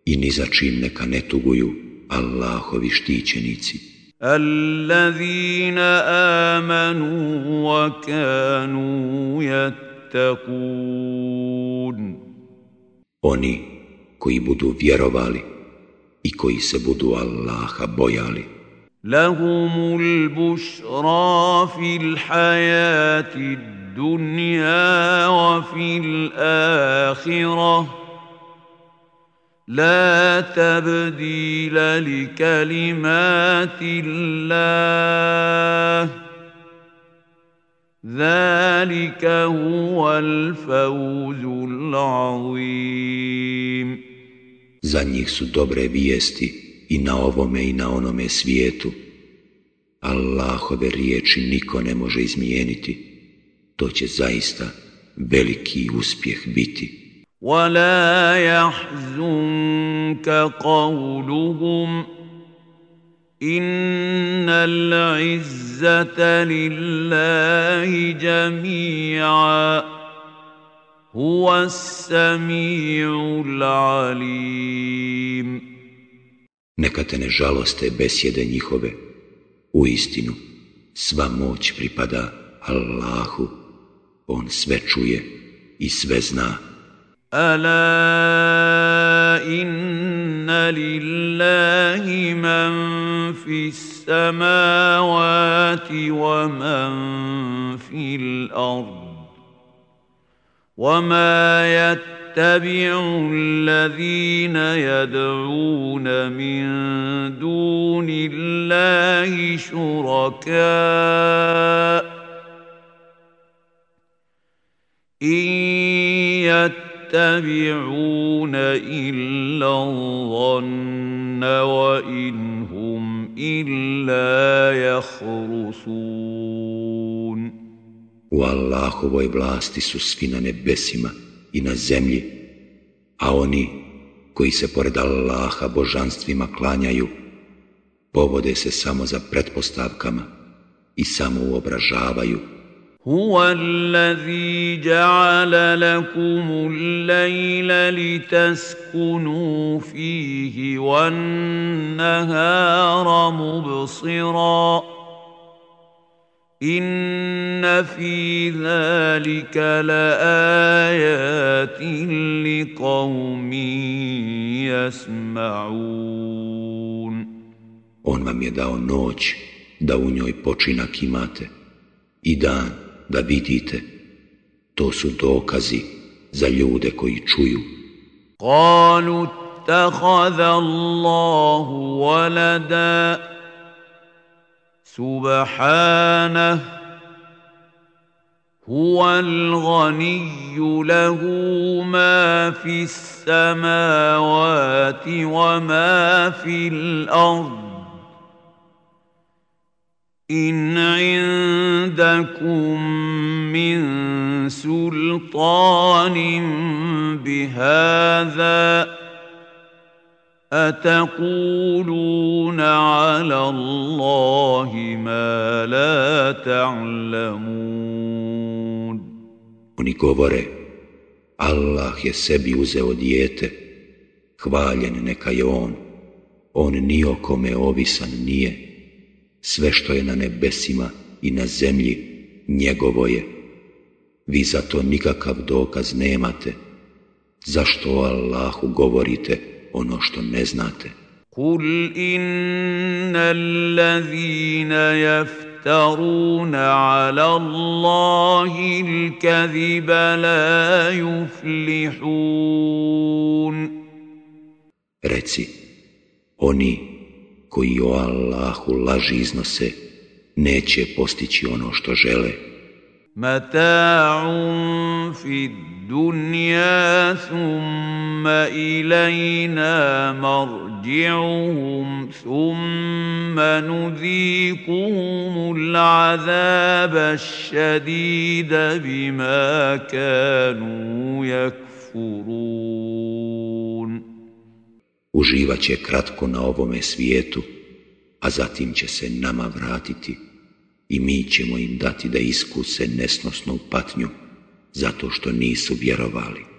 i ni za čim neka ne tuguju Allahovi štićenici. الذين آمنوا وكانوا يتقون Oni koji budu vjerovali i koji se budu Allaha bojali. لهم البشرى في الحياة الدنيا وفي الآخرة لا تبديل لكلمات الله ذلك هو الفوز العظيم Za njih su dobre vijesti i na ovome i na onome svijetu. Allahove riječi niko ne može izmijeniti. To će zaista veliki uspjeh biti. ولا يحزنك قولهم ان العزه لله جميعا هو السميع العليم Neka te ne žaloste besjede njihove. U istinu, sva moć pripada Allahu. On sve čuje i sve zna. الا ان لله من في السماوات ومن في الارض وما يتبع الذين يدعون من دون الله شركاء ان يتبعون إلا الظن وإن هم إلا يخرصون U Allahovoj vlasti su svi na nebesima i na zemlji, a oni koji se pored Allaha božanstvima klanjaju, povode se samo za pretpostavkama i samo uobražavaju هو الذي جعل لكم الليل لتسكنوا فيه والنهار مبصرا ان في ذلك لايات لقوم يسمعون On vam je dao noć da u njoj počinak imate i dan da vidite. To su dokazi za ljude koji čuju. قالوا اتخذ الله ولدا سبحانه هو الغني له ما في السماوات وما في الأرض. إن عندكم من سلطان بهذا أتقولون على الله ما لا تعلمون Oni govore, Allah je sebi uzeo dijete, hvaljen neka je on, on ni o kome ovisan nije, sve što je na nebesima i na zemlji njegovo je. Vi za to nikakav dokaz nemate. Zašto o Allahu govorite ono što ne znate? Kul inna allazina yaftaruna ala Allahi l-kaziba la yuflihun. Reci, oni koji o Allahu laži iznose, neće postići ono što žele. متاع في الدنيا ثم إلينا مرجعهم ثم نذيقهم العذاب الشديد بما كانوا يكفرون. Uživaće kratko na ovome svijetu a zatim će se nama vratiti. I mi ćemo im dati da iskuse nesnosnu patnju zato što nisu vjerovali.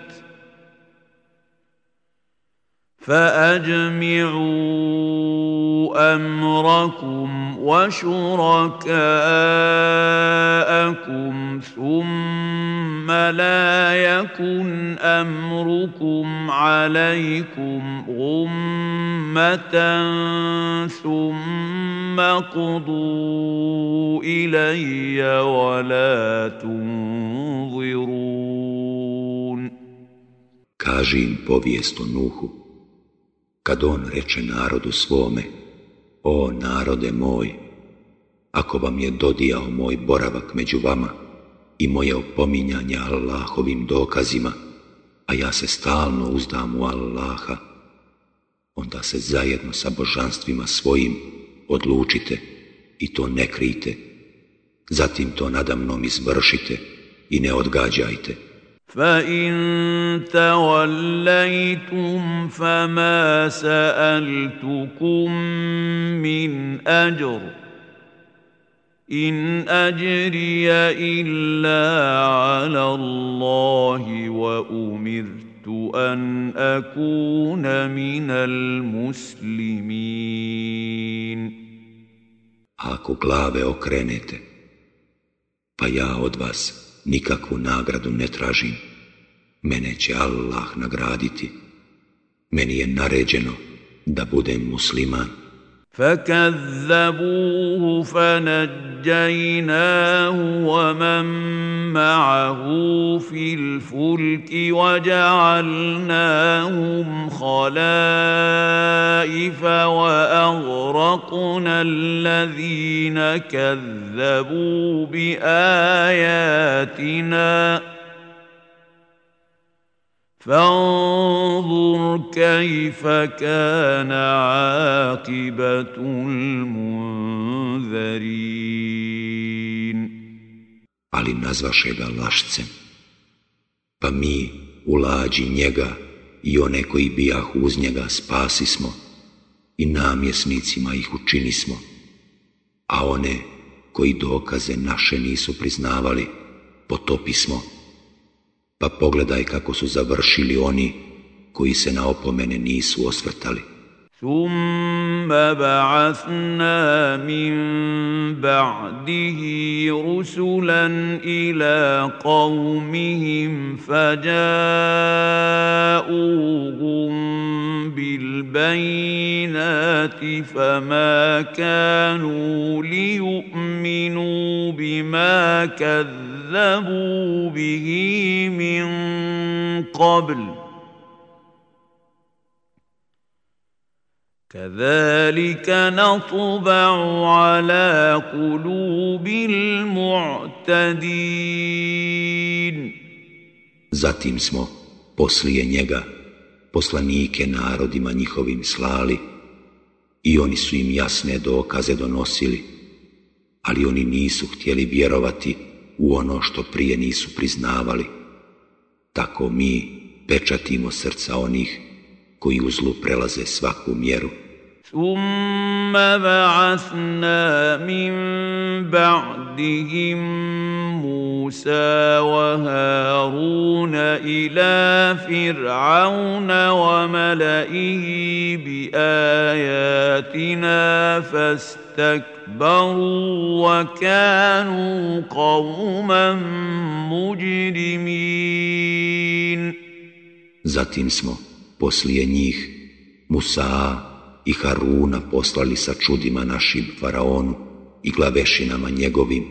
فأجمعوا أمركم وشركاءكم ثم لا يكن أمركم عليكم غمة ثم قضوا إلي ولا تنظرون. Kaži im Nuhu kad on reče narodu svome, o narode moj, ako vam je dodijao moj boravak među vama i moje opominjanje Allahovim dokazima, a ja se stalno uzdam u Allaha, onda se zajedno sa božanstvima svojim odlučite i to ne krijte, zatim to nadamnom izvršite i ne odgađajte. فإن توليتم فما سألتكم من أجر إن أجري إلا على الله وأمرت أن أكون من المسلمين. Ako glave okrenete, pa ja od vas nikakvu nagradu ne tražim. Mene će Allah nagraditi. Meni je naređeno da budem musliman. فكذبوه فنجيناه ومن معه في الفلك وجعلناهم خلائف واغرقنا الذين كذبوا باياتنا فانظر كيف كان عاقبة المنذرين Ali nazvaše ga lašcem, pa mi u lađi njega i one koji bijahu uz njega spasismo i namjesnicima ih učinismo, a one koji dokaze naše nisu priznavali, potopismo pa pogledaj kako su završili oni koji se na opomene nisu osvrtali. ثم بعثنا من بعده رسلا إلى قومهم فجاءوهم بالبينات فما كانوا ليؤمنوا بما كذبوا به من قبل كذلك نطبع على قلوب المعتدين Zatim smo poslije njega poslanike narodima njihovim slali i oni su im jasne dokaze donosili, ali oni nisu htjeli vjerovati u ono što prije nisu priznavali. Tako mi pečatimo srca onih koji u zlu prelaze svaku mjeru. ثم بعثنا من بعدهم موسى وهارون إلى فرعون وملئه بآياتنا فاستكبروا وكانوا قوما مجرمين. Zatim smo poslije njih Musa i Haruna poslali sa čudima našim faraonu i glavešinama njegovim,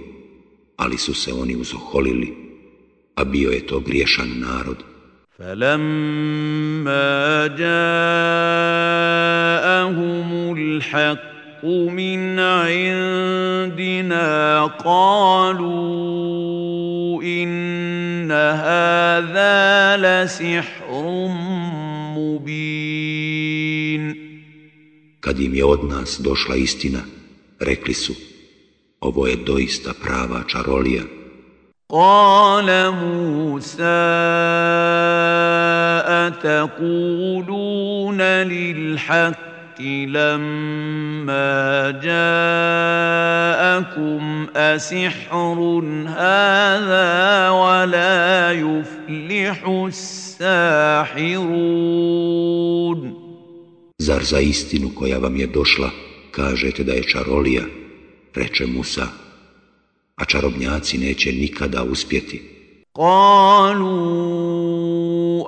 ali su se oni uzoholili, a bio je to griješan narod. فلما جاءهم الحق من عندنا قالوا إن هذا لسحر مبين Kad im je od nas došla istina, rekli su, ovo je doista prava čarolija. قال موسى أتقولون للحق لما جاءكم أسحر هذا ولا يفلح الساحرون Zar za istinu koja vam je došla, kažete da je čarolija, reče Musa, a čarobnjaci neće nikada uspjeti. Kalu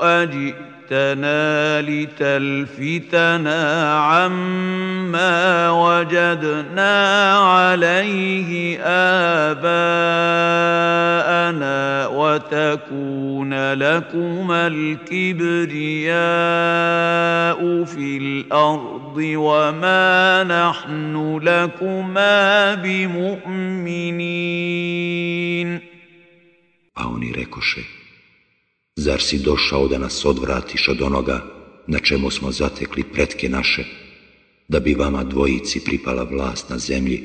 ađi أجئتنا لتلفتنا عما وجدنا عليه آباءنا وتكون لكما الكبرياء في الأرض وما نحن لكما بمؤمنين. A oni rekoše, zar si došao da nas odvratiš od onoga na čemu smo zatekli pretke naše, da bi vama dvojici pripala vlast na zemlji,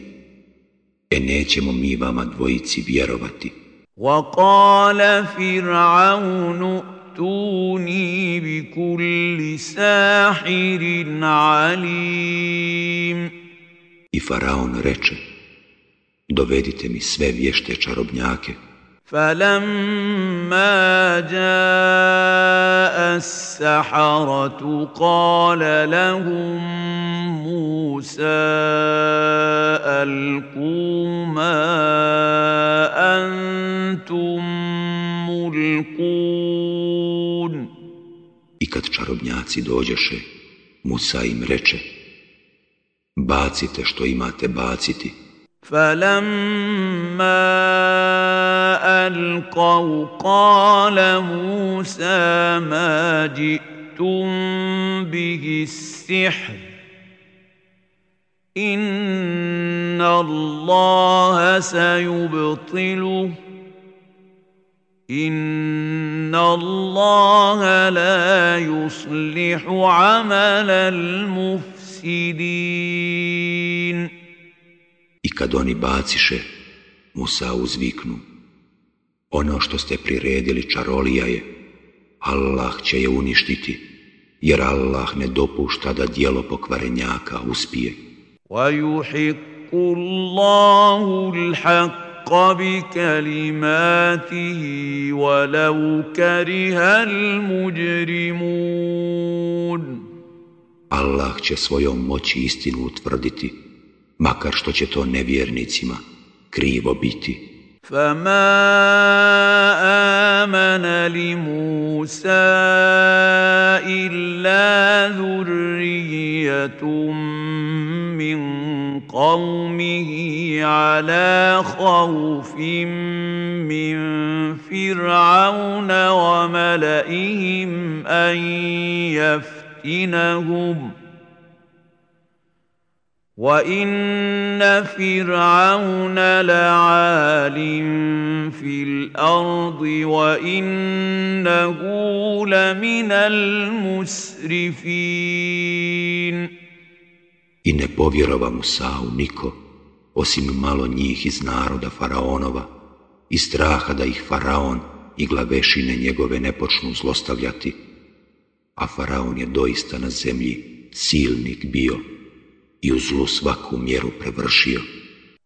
e nećemo mi vama dvojici vjerovati. وقال فرعون ائتوني بكل ساحر عليم I faraon reče, dovedite mi sve vješte čarobnjake, فلما جاء السحرة قال لهم موسى ألقوا ما أنتم ملقون I kad čarobnjaci dođeše, Musa im reče, bacite što imate baciti. فلما ألقوا قال موسى ما جئتم به السحر إن الله سيبطله إن الله لا يصلح عمل المفسدين oni baciše, Musa uzviknu, ono što ste priredili čarolija je, Allah će je uništiti, jer Allah ne dopušta da dijelo pokvarenjaka uspije. ويحق الله الحق بكلماته ولو كره المجرمون Allah će svojom moći istinu utvrditi, makar što će to nevjernicima krivo biti. فما آمن لموسى إلا ذرية من قومه على خوف من فرعون وملئهم أن يفتنهم ۖ وان فرعون لعال في الارض وانه لمن المسرفين I ne povjerova Musa'u niko, osim malo njih iz naroda Faraonova, i straha da ih Faraon i glavešine njegove ne počnu zlostavljati, a Faraon je doista na zemlji silnik bio i u zlu svaku mjeru prevršio.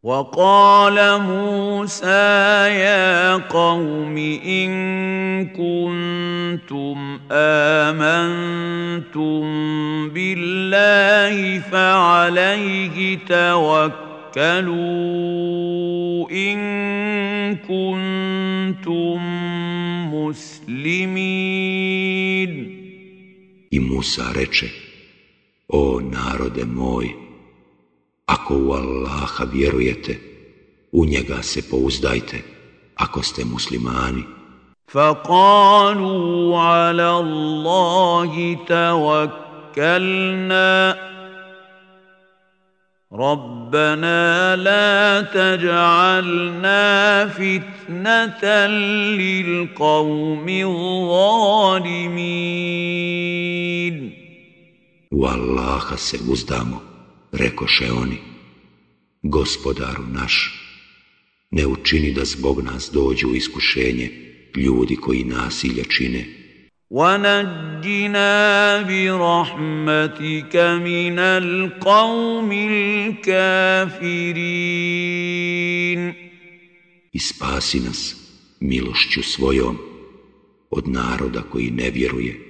وقال موسى يا قوم إن كنتم آمنتم بالله فعليه توكلوا إن كنتم مسلمين I Musa reče, o narode moj, Ako u Allaha vjerujete, u njega se pouzdajte, ako ste muslimani. فقالوا على الله توكلنا ربنا لا تجعلنا فتنة للقوم الظالمين U Allaha se uzdamo, rekoše oni, gospodaru naš, ne učini da zbog nas dođu u iskušenje ljudi koji nasilje čine. وَنَجِّنَا بِرَحْمَتِكَ مِنَ الْقَوْمِ الْكَافِرِينَ I spasi nas milošću svojom od naroda koji ne vjeruje.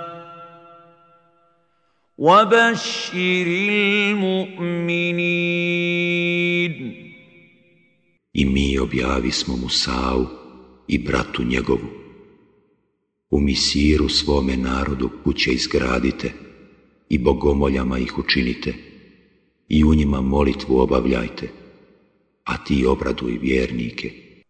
وبشر المؤمنين I mi objavi smo Musau i bratu njegovu. U misiru svome narodu kuće izgradite i bogomoljama ih učinite i u njima molitvu obavljajte, a ti obraduj vjernike.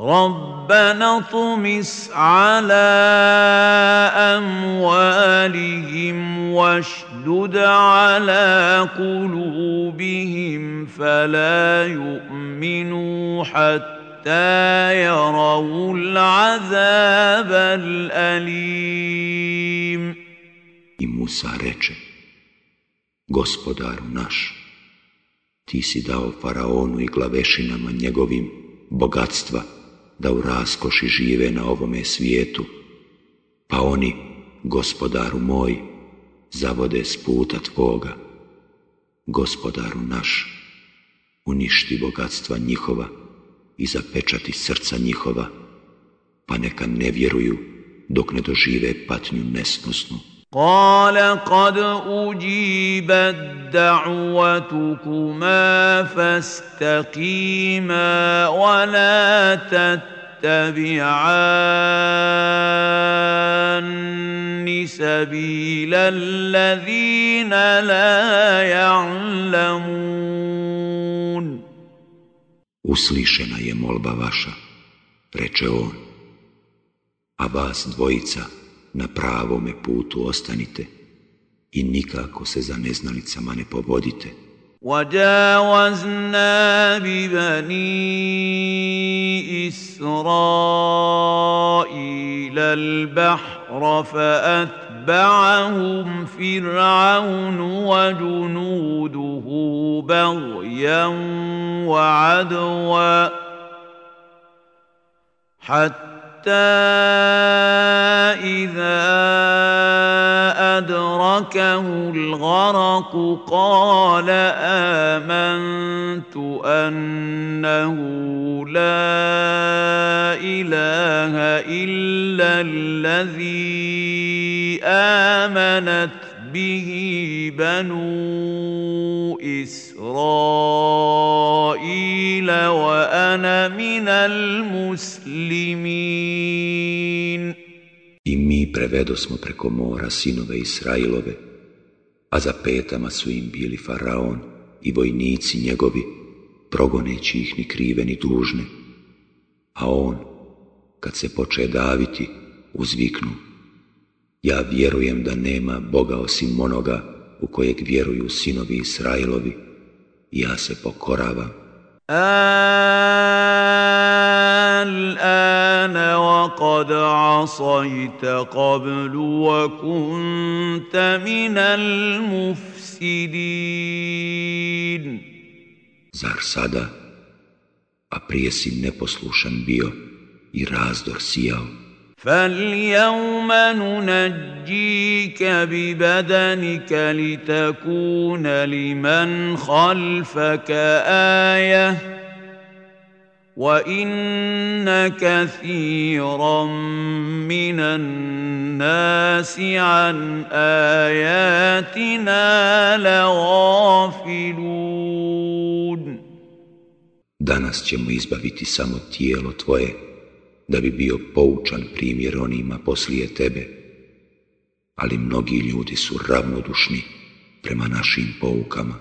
ربنا اطمس على اموالهم واشدد على قلوبهم فلا يؤمنوا حتى يروا العذاب الاليم I Musa reče, gospodaru naš, ti si dao faraonu i glavešinama njegovim bogatstva, da u raskoši žive na ovome svijetu, pa oni, gospodaru moj, zavode s puta tvoga. Gospodaru naš, uništi bogatstva njihova i zapečati srca njihova, pa neka ne vjeruju dok ne dožive patnju nesnosnu. قال قد أجيبت دعوتكما فاستقيما ولا تتبعان سبيل الذين لا يعلمون. Uslišena je molba vaša, reče on, a vas dvojica na pravome putu ostanite i nikako se za neznalicama ne povodite. وجاوزنا ببني إسرائيل البحر فأتبعهم فرعون وجنوده بغيا وعدوا حتى إذا أدركه الغرق قال آمنت أنه لا إله إلا الذي آمنت به بنو إسرائيل وأنا من المسلمين I mi prevedo smo preko mora sinove Israilove, a za petama su im bili faraon i vojnici njegovi, progoneći ih ni krive ni dužne. A on, kad se poče daviti, uzviknu, ja vjerujem da nema Boga osim onoga u kojeg vjeruju sinovi Israilovi, ja se pokoravam. الآن وقد عصيت قبل وكنت من المفسدين Zar sada, a prije si neposlušan bio i razdor sijao? فاليوم ننجيك ببدنك لتكون لمن خلفك إيه وان كثيرا من الناس عن اياتنا لغافلون. Danas ćemo izbaviti samo tijelo tvoje, da bi bio poučan primjer onima poslije tebe. Ali mnogi ljudi su ravnodušni prema našim poukama.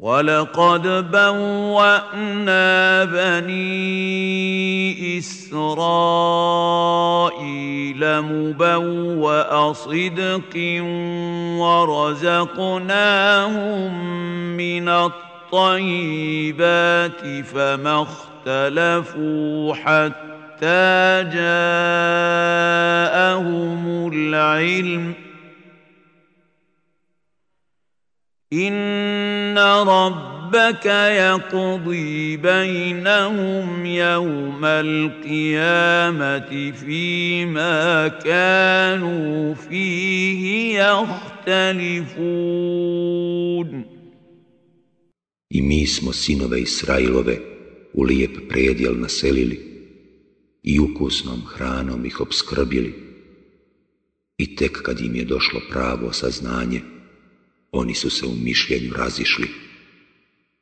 ولقد بوأنا بني إسرائيل مبوأ صدق ورزقناهم من الطيبات فما اختلفوا حتى حتى جاءهم العلم ان ربك يقضي بينهم يوم القيامه فيما كانوا فيه يختلفون I mi smo sinove Israilove u lijep predjel naselili. I ukusnom hranom ih obskrbili. I tek kad im je došlo pravo saznanje, oni su se u mišljenju razišli,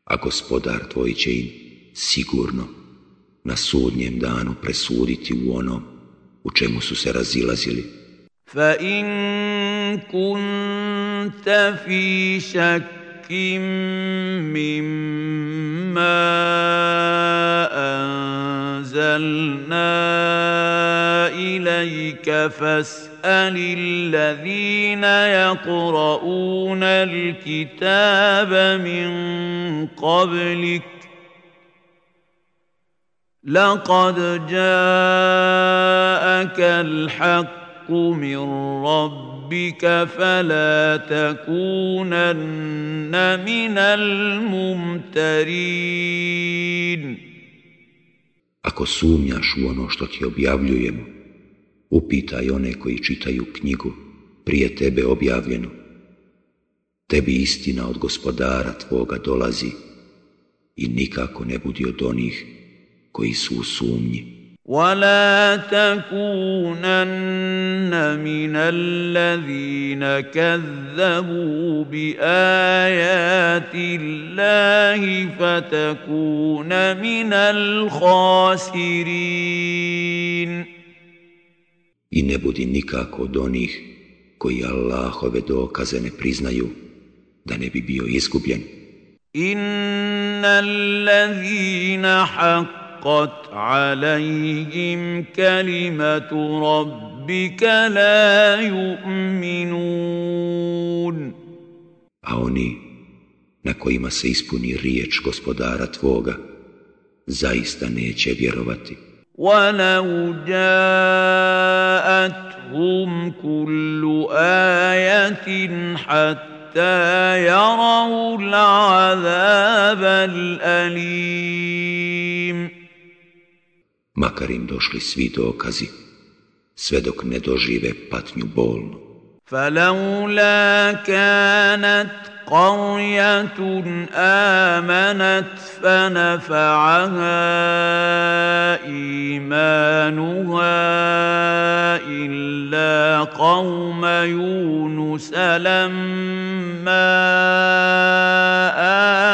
a gospodar tvoj će im sigurno na sudnjem danu presuditi u onom u čemu su se razilazili. Fa in kunta fi shakkim mimma أنزلنا إليك فاسأل الذين يقرؤون الكتاب من قبلك لقد جاءك الحق من ربك فلا تكونن من الممترين Ako sumnjaš u ono što ti objavljujemo, upitaj one koji čitaju knjigu prije tebe objavljenu. Tebi istina od gospodara tvoga dolazi i nikako ne budi od onih koji su u sumnji. ولا تكونن من الذين كذبوا بايات الله فتكون من الخاسرين I ne budi nikako od onih koji Allahove dokaze ne priznaju, da ne bi bio izgubljen. Inna allazina haqqa حقت عليهم كلمة ربك لا يؤمنون A oni na kojima se ispuni riječ gospodara tvoga, zaista neće vjerovati. وَلَوْ جَاءَتْهُمْ كُلُّ آيَةٍ حَتَّى يَرَوْا الْعَذَابَ الْأَلِيمَ makar im došli svi dokazi, sve dok ne dožive patnju bolnu. فلولا كانت قرية آمنت فنفعها إيمانها إلا قوم يونس لما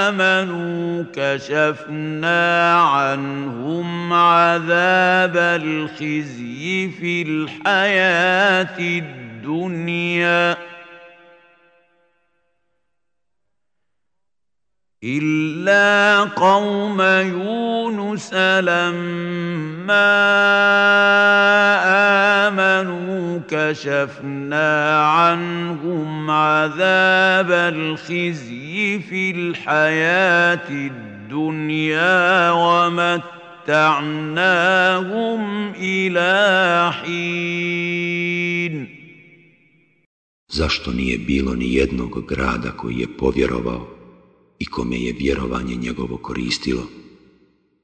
آمنوا كشفنا عنهم عذاب الخزي في الحياة الدنيا إلا قوم يونس لما آمنوا كشفنا عنهم عذاب الخزي في الحياة الدنيا ومتعناهم إلى حين. Zašto nije bilo ni jednog grada koji je povjerovao i kome je vjerovanje njegovo koristilo,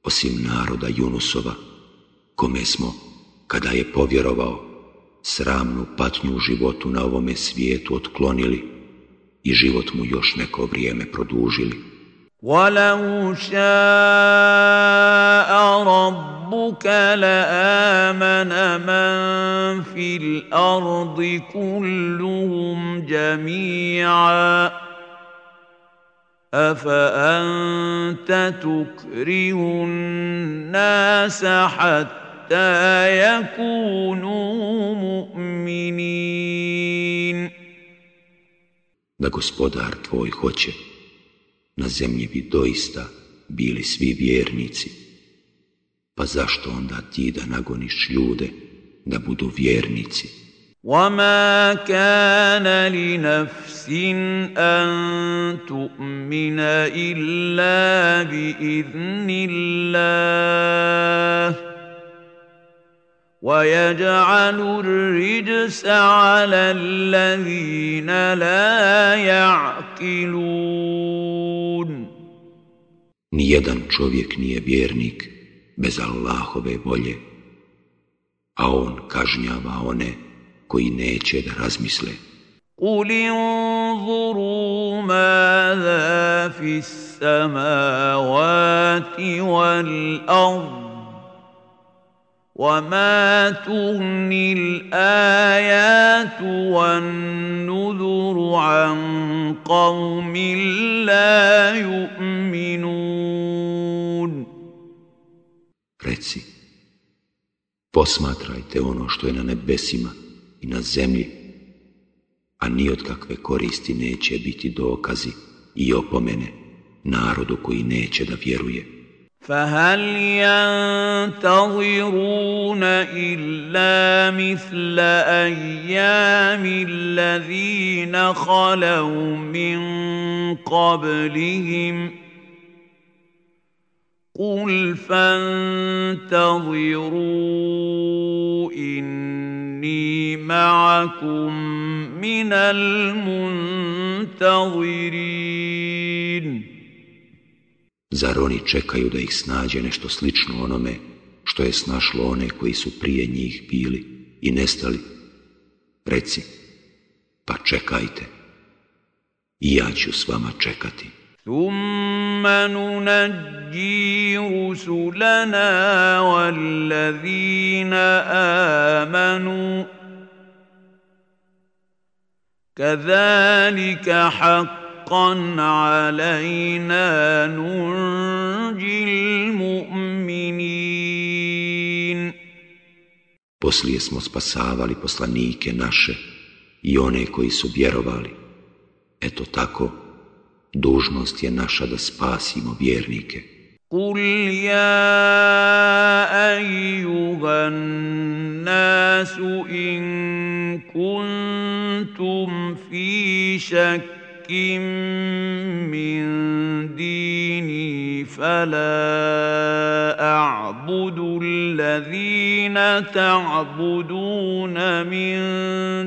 osim naroda Junusova, kome smo, kada je povjerovao, sramnu patnju u životu na ovome svijetu otklonili i život mu još neko vrijeme produžili. وَلَوْ شَاءَ رَبُّكَ لَآمَنَ مَنْ فِي الْأَرْضِ كُلُّهُمْ جَمِيعًا أفأنت تكره الناس حتى يكونوا مؤمنين Da gospodar tvoj hoće, na zemlji bi doista bili svi vjernici. Pa zašto onda ti da nagoniš ljude da budu vjernici? وما كان لنفس ان تؤمن الا باذن الله ويجعل الرجس على الذين لا يعقلون Nijedan čovjek nije vjernik bez Allahove volje, a on kažnjava one koji neće da razmisle. قل انظروا ماذا في السماوات والأرض وما تغني الآيات والنذر عن قوم لا يؤمنون Reci, posmatrajte ono što je na nebesima i na zemlji, a ni od kakve koristi neće biti dokazi i opomene narodu koji neće da vjeruje. فهل ينتظرون إلا مثل أيام الذين خلوا من قبلهم ۖ قل فانتظروا إني معكم من المنتظرين Zar oni čekaju da ih snađe nešto slično onome što je snašlo one koji su prije njih bili i nestali? Reci, pa čekajte. I ja ću s vama čekati. ثم ننجي رسلنا والذين آمنوا كذلك حقا علينا ننجي المؤمنين Poslije smo spasavali poslanike naše i one koji su vjerovali. Eto tako, dužnost je naša da spasimo vjernike. قل يا أيها الناس إن كنتم في شك من ديني فلا أعبد الذين تعبدون من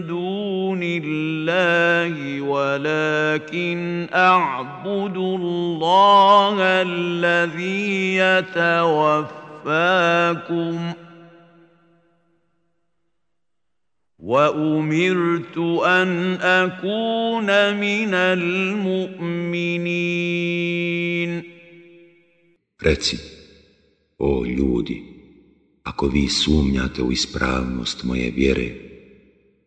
دون الله ولكن أعبد الله الذي يتوفاكم ۖ وأمرت أن أكون من المؤمنين Reci, o ljudi, ako vi sumnjate u ispravnost moje vjere,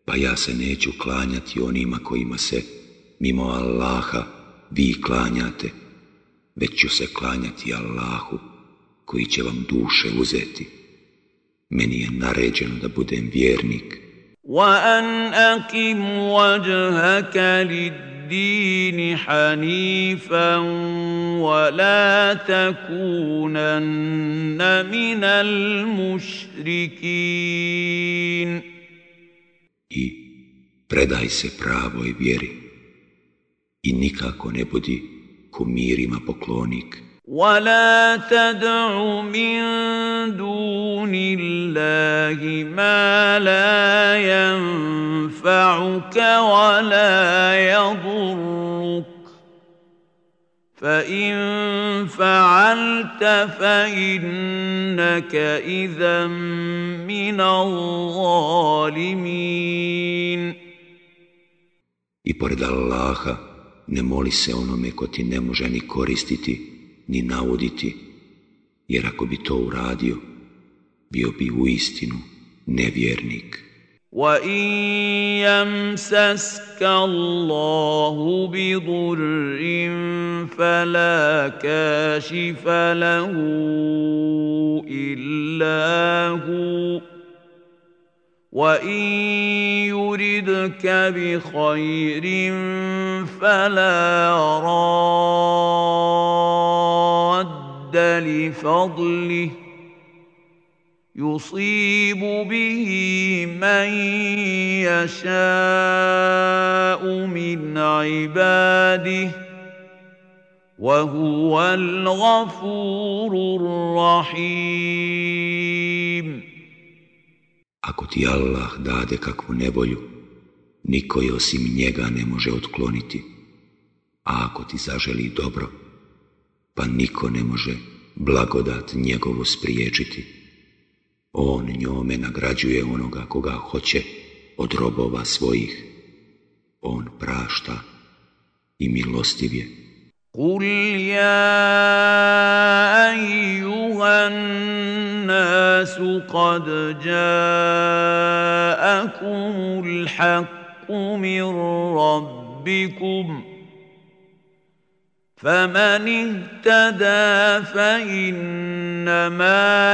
pa ja se neću klanjati onima kojima se, mimo Allaha, vi klanjate, već ću se klanjati Allahu, koji će vam duše uzeti. Meni je naređeno da budem vjernik. وأن أقم وجهك للدين حنيفا ولا تكونن من المشركين I predaj se pravoj vjeri i nikako ne budi kumirima poklonik. ولا تدع من دون الله ما لا ينفعك ولا يضرك فان فعلت فانك اذا من الظالمين I pored Allaha ne moli se onome ko ti ne može ni koristiti ni nauditi, jer ako bi to uradio, bio bi u istinu nevjernik. وَإِن يَمْسَسْكَ اللَّهُ بِضُرٍّ فَلَا كَاشِفَ لَهُ إِلَّا هُوَ وَإِن يُرِدْكَ بِخَيْرٍ فَلَا رَادَّ لِفَضْلِهِ يُصِيبُ بِهِ مَن يَشَاءُ مِنْ عِبَادِهِ وَهُوَ الْغَفُورُ الرَّحِيمُ Ako ti Allah dade kakvu nevolju, niko je osim njega ne može otkloniti. A ako ti zaželi dobro, pa niko ne može blagodat njegovu spriječiti. On njome nagrađuje onoga koga hoće od robova svojih. On prašta i milostiv je. قل يا ايها الناس قد جاءكم الحق من ربكم فمن اهتدى فانما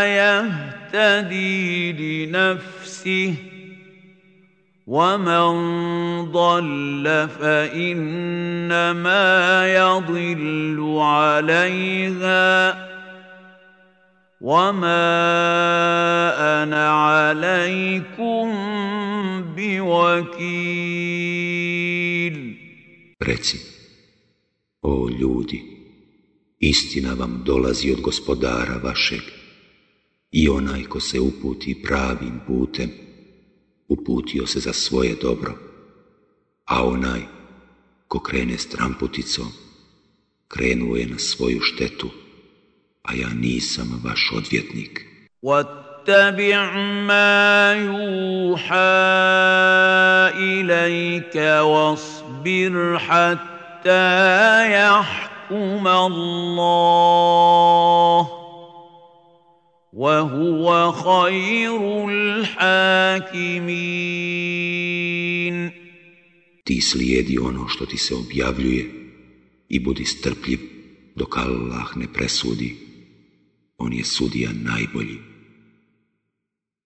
يهتدي لنفسه ومن ضل فانما يضل عليها وما أنا عليكم بوكيل Reci, o ljudi, istina vam dolazi od gospodara vašeg i onaj ko se uputi pravim putem, uputio se za svoje dobro, a onaj ko krene stramputicom, krenuo je na svoju štetu, a ja nisam vaš odvjetnik. واتبع ما يوحى اليك واصبر حتى يحكم الله وهو خير الحاكمين Ti slijedi ono što ti se objavljuje i budi strpljiv dok Allah ne presudi. On je sudija najbolji.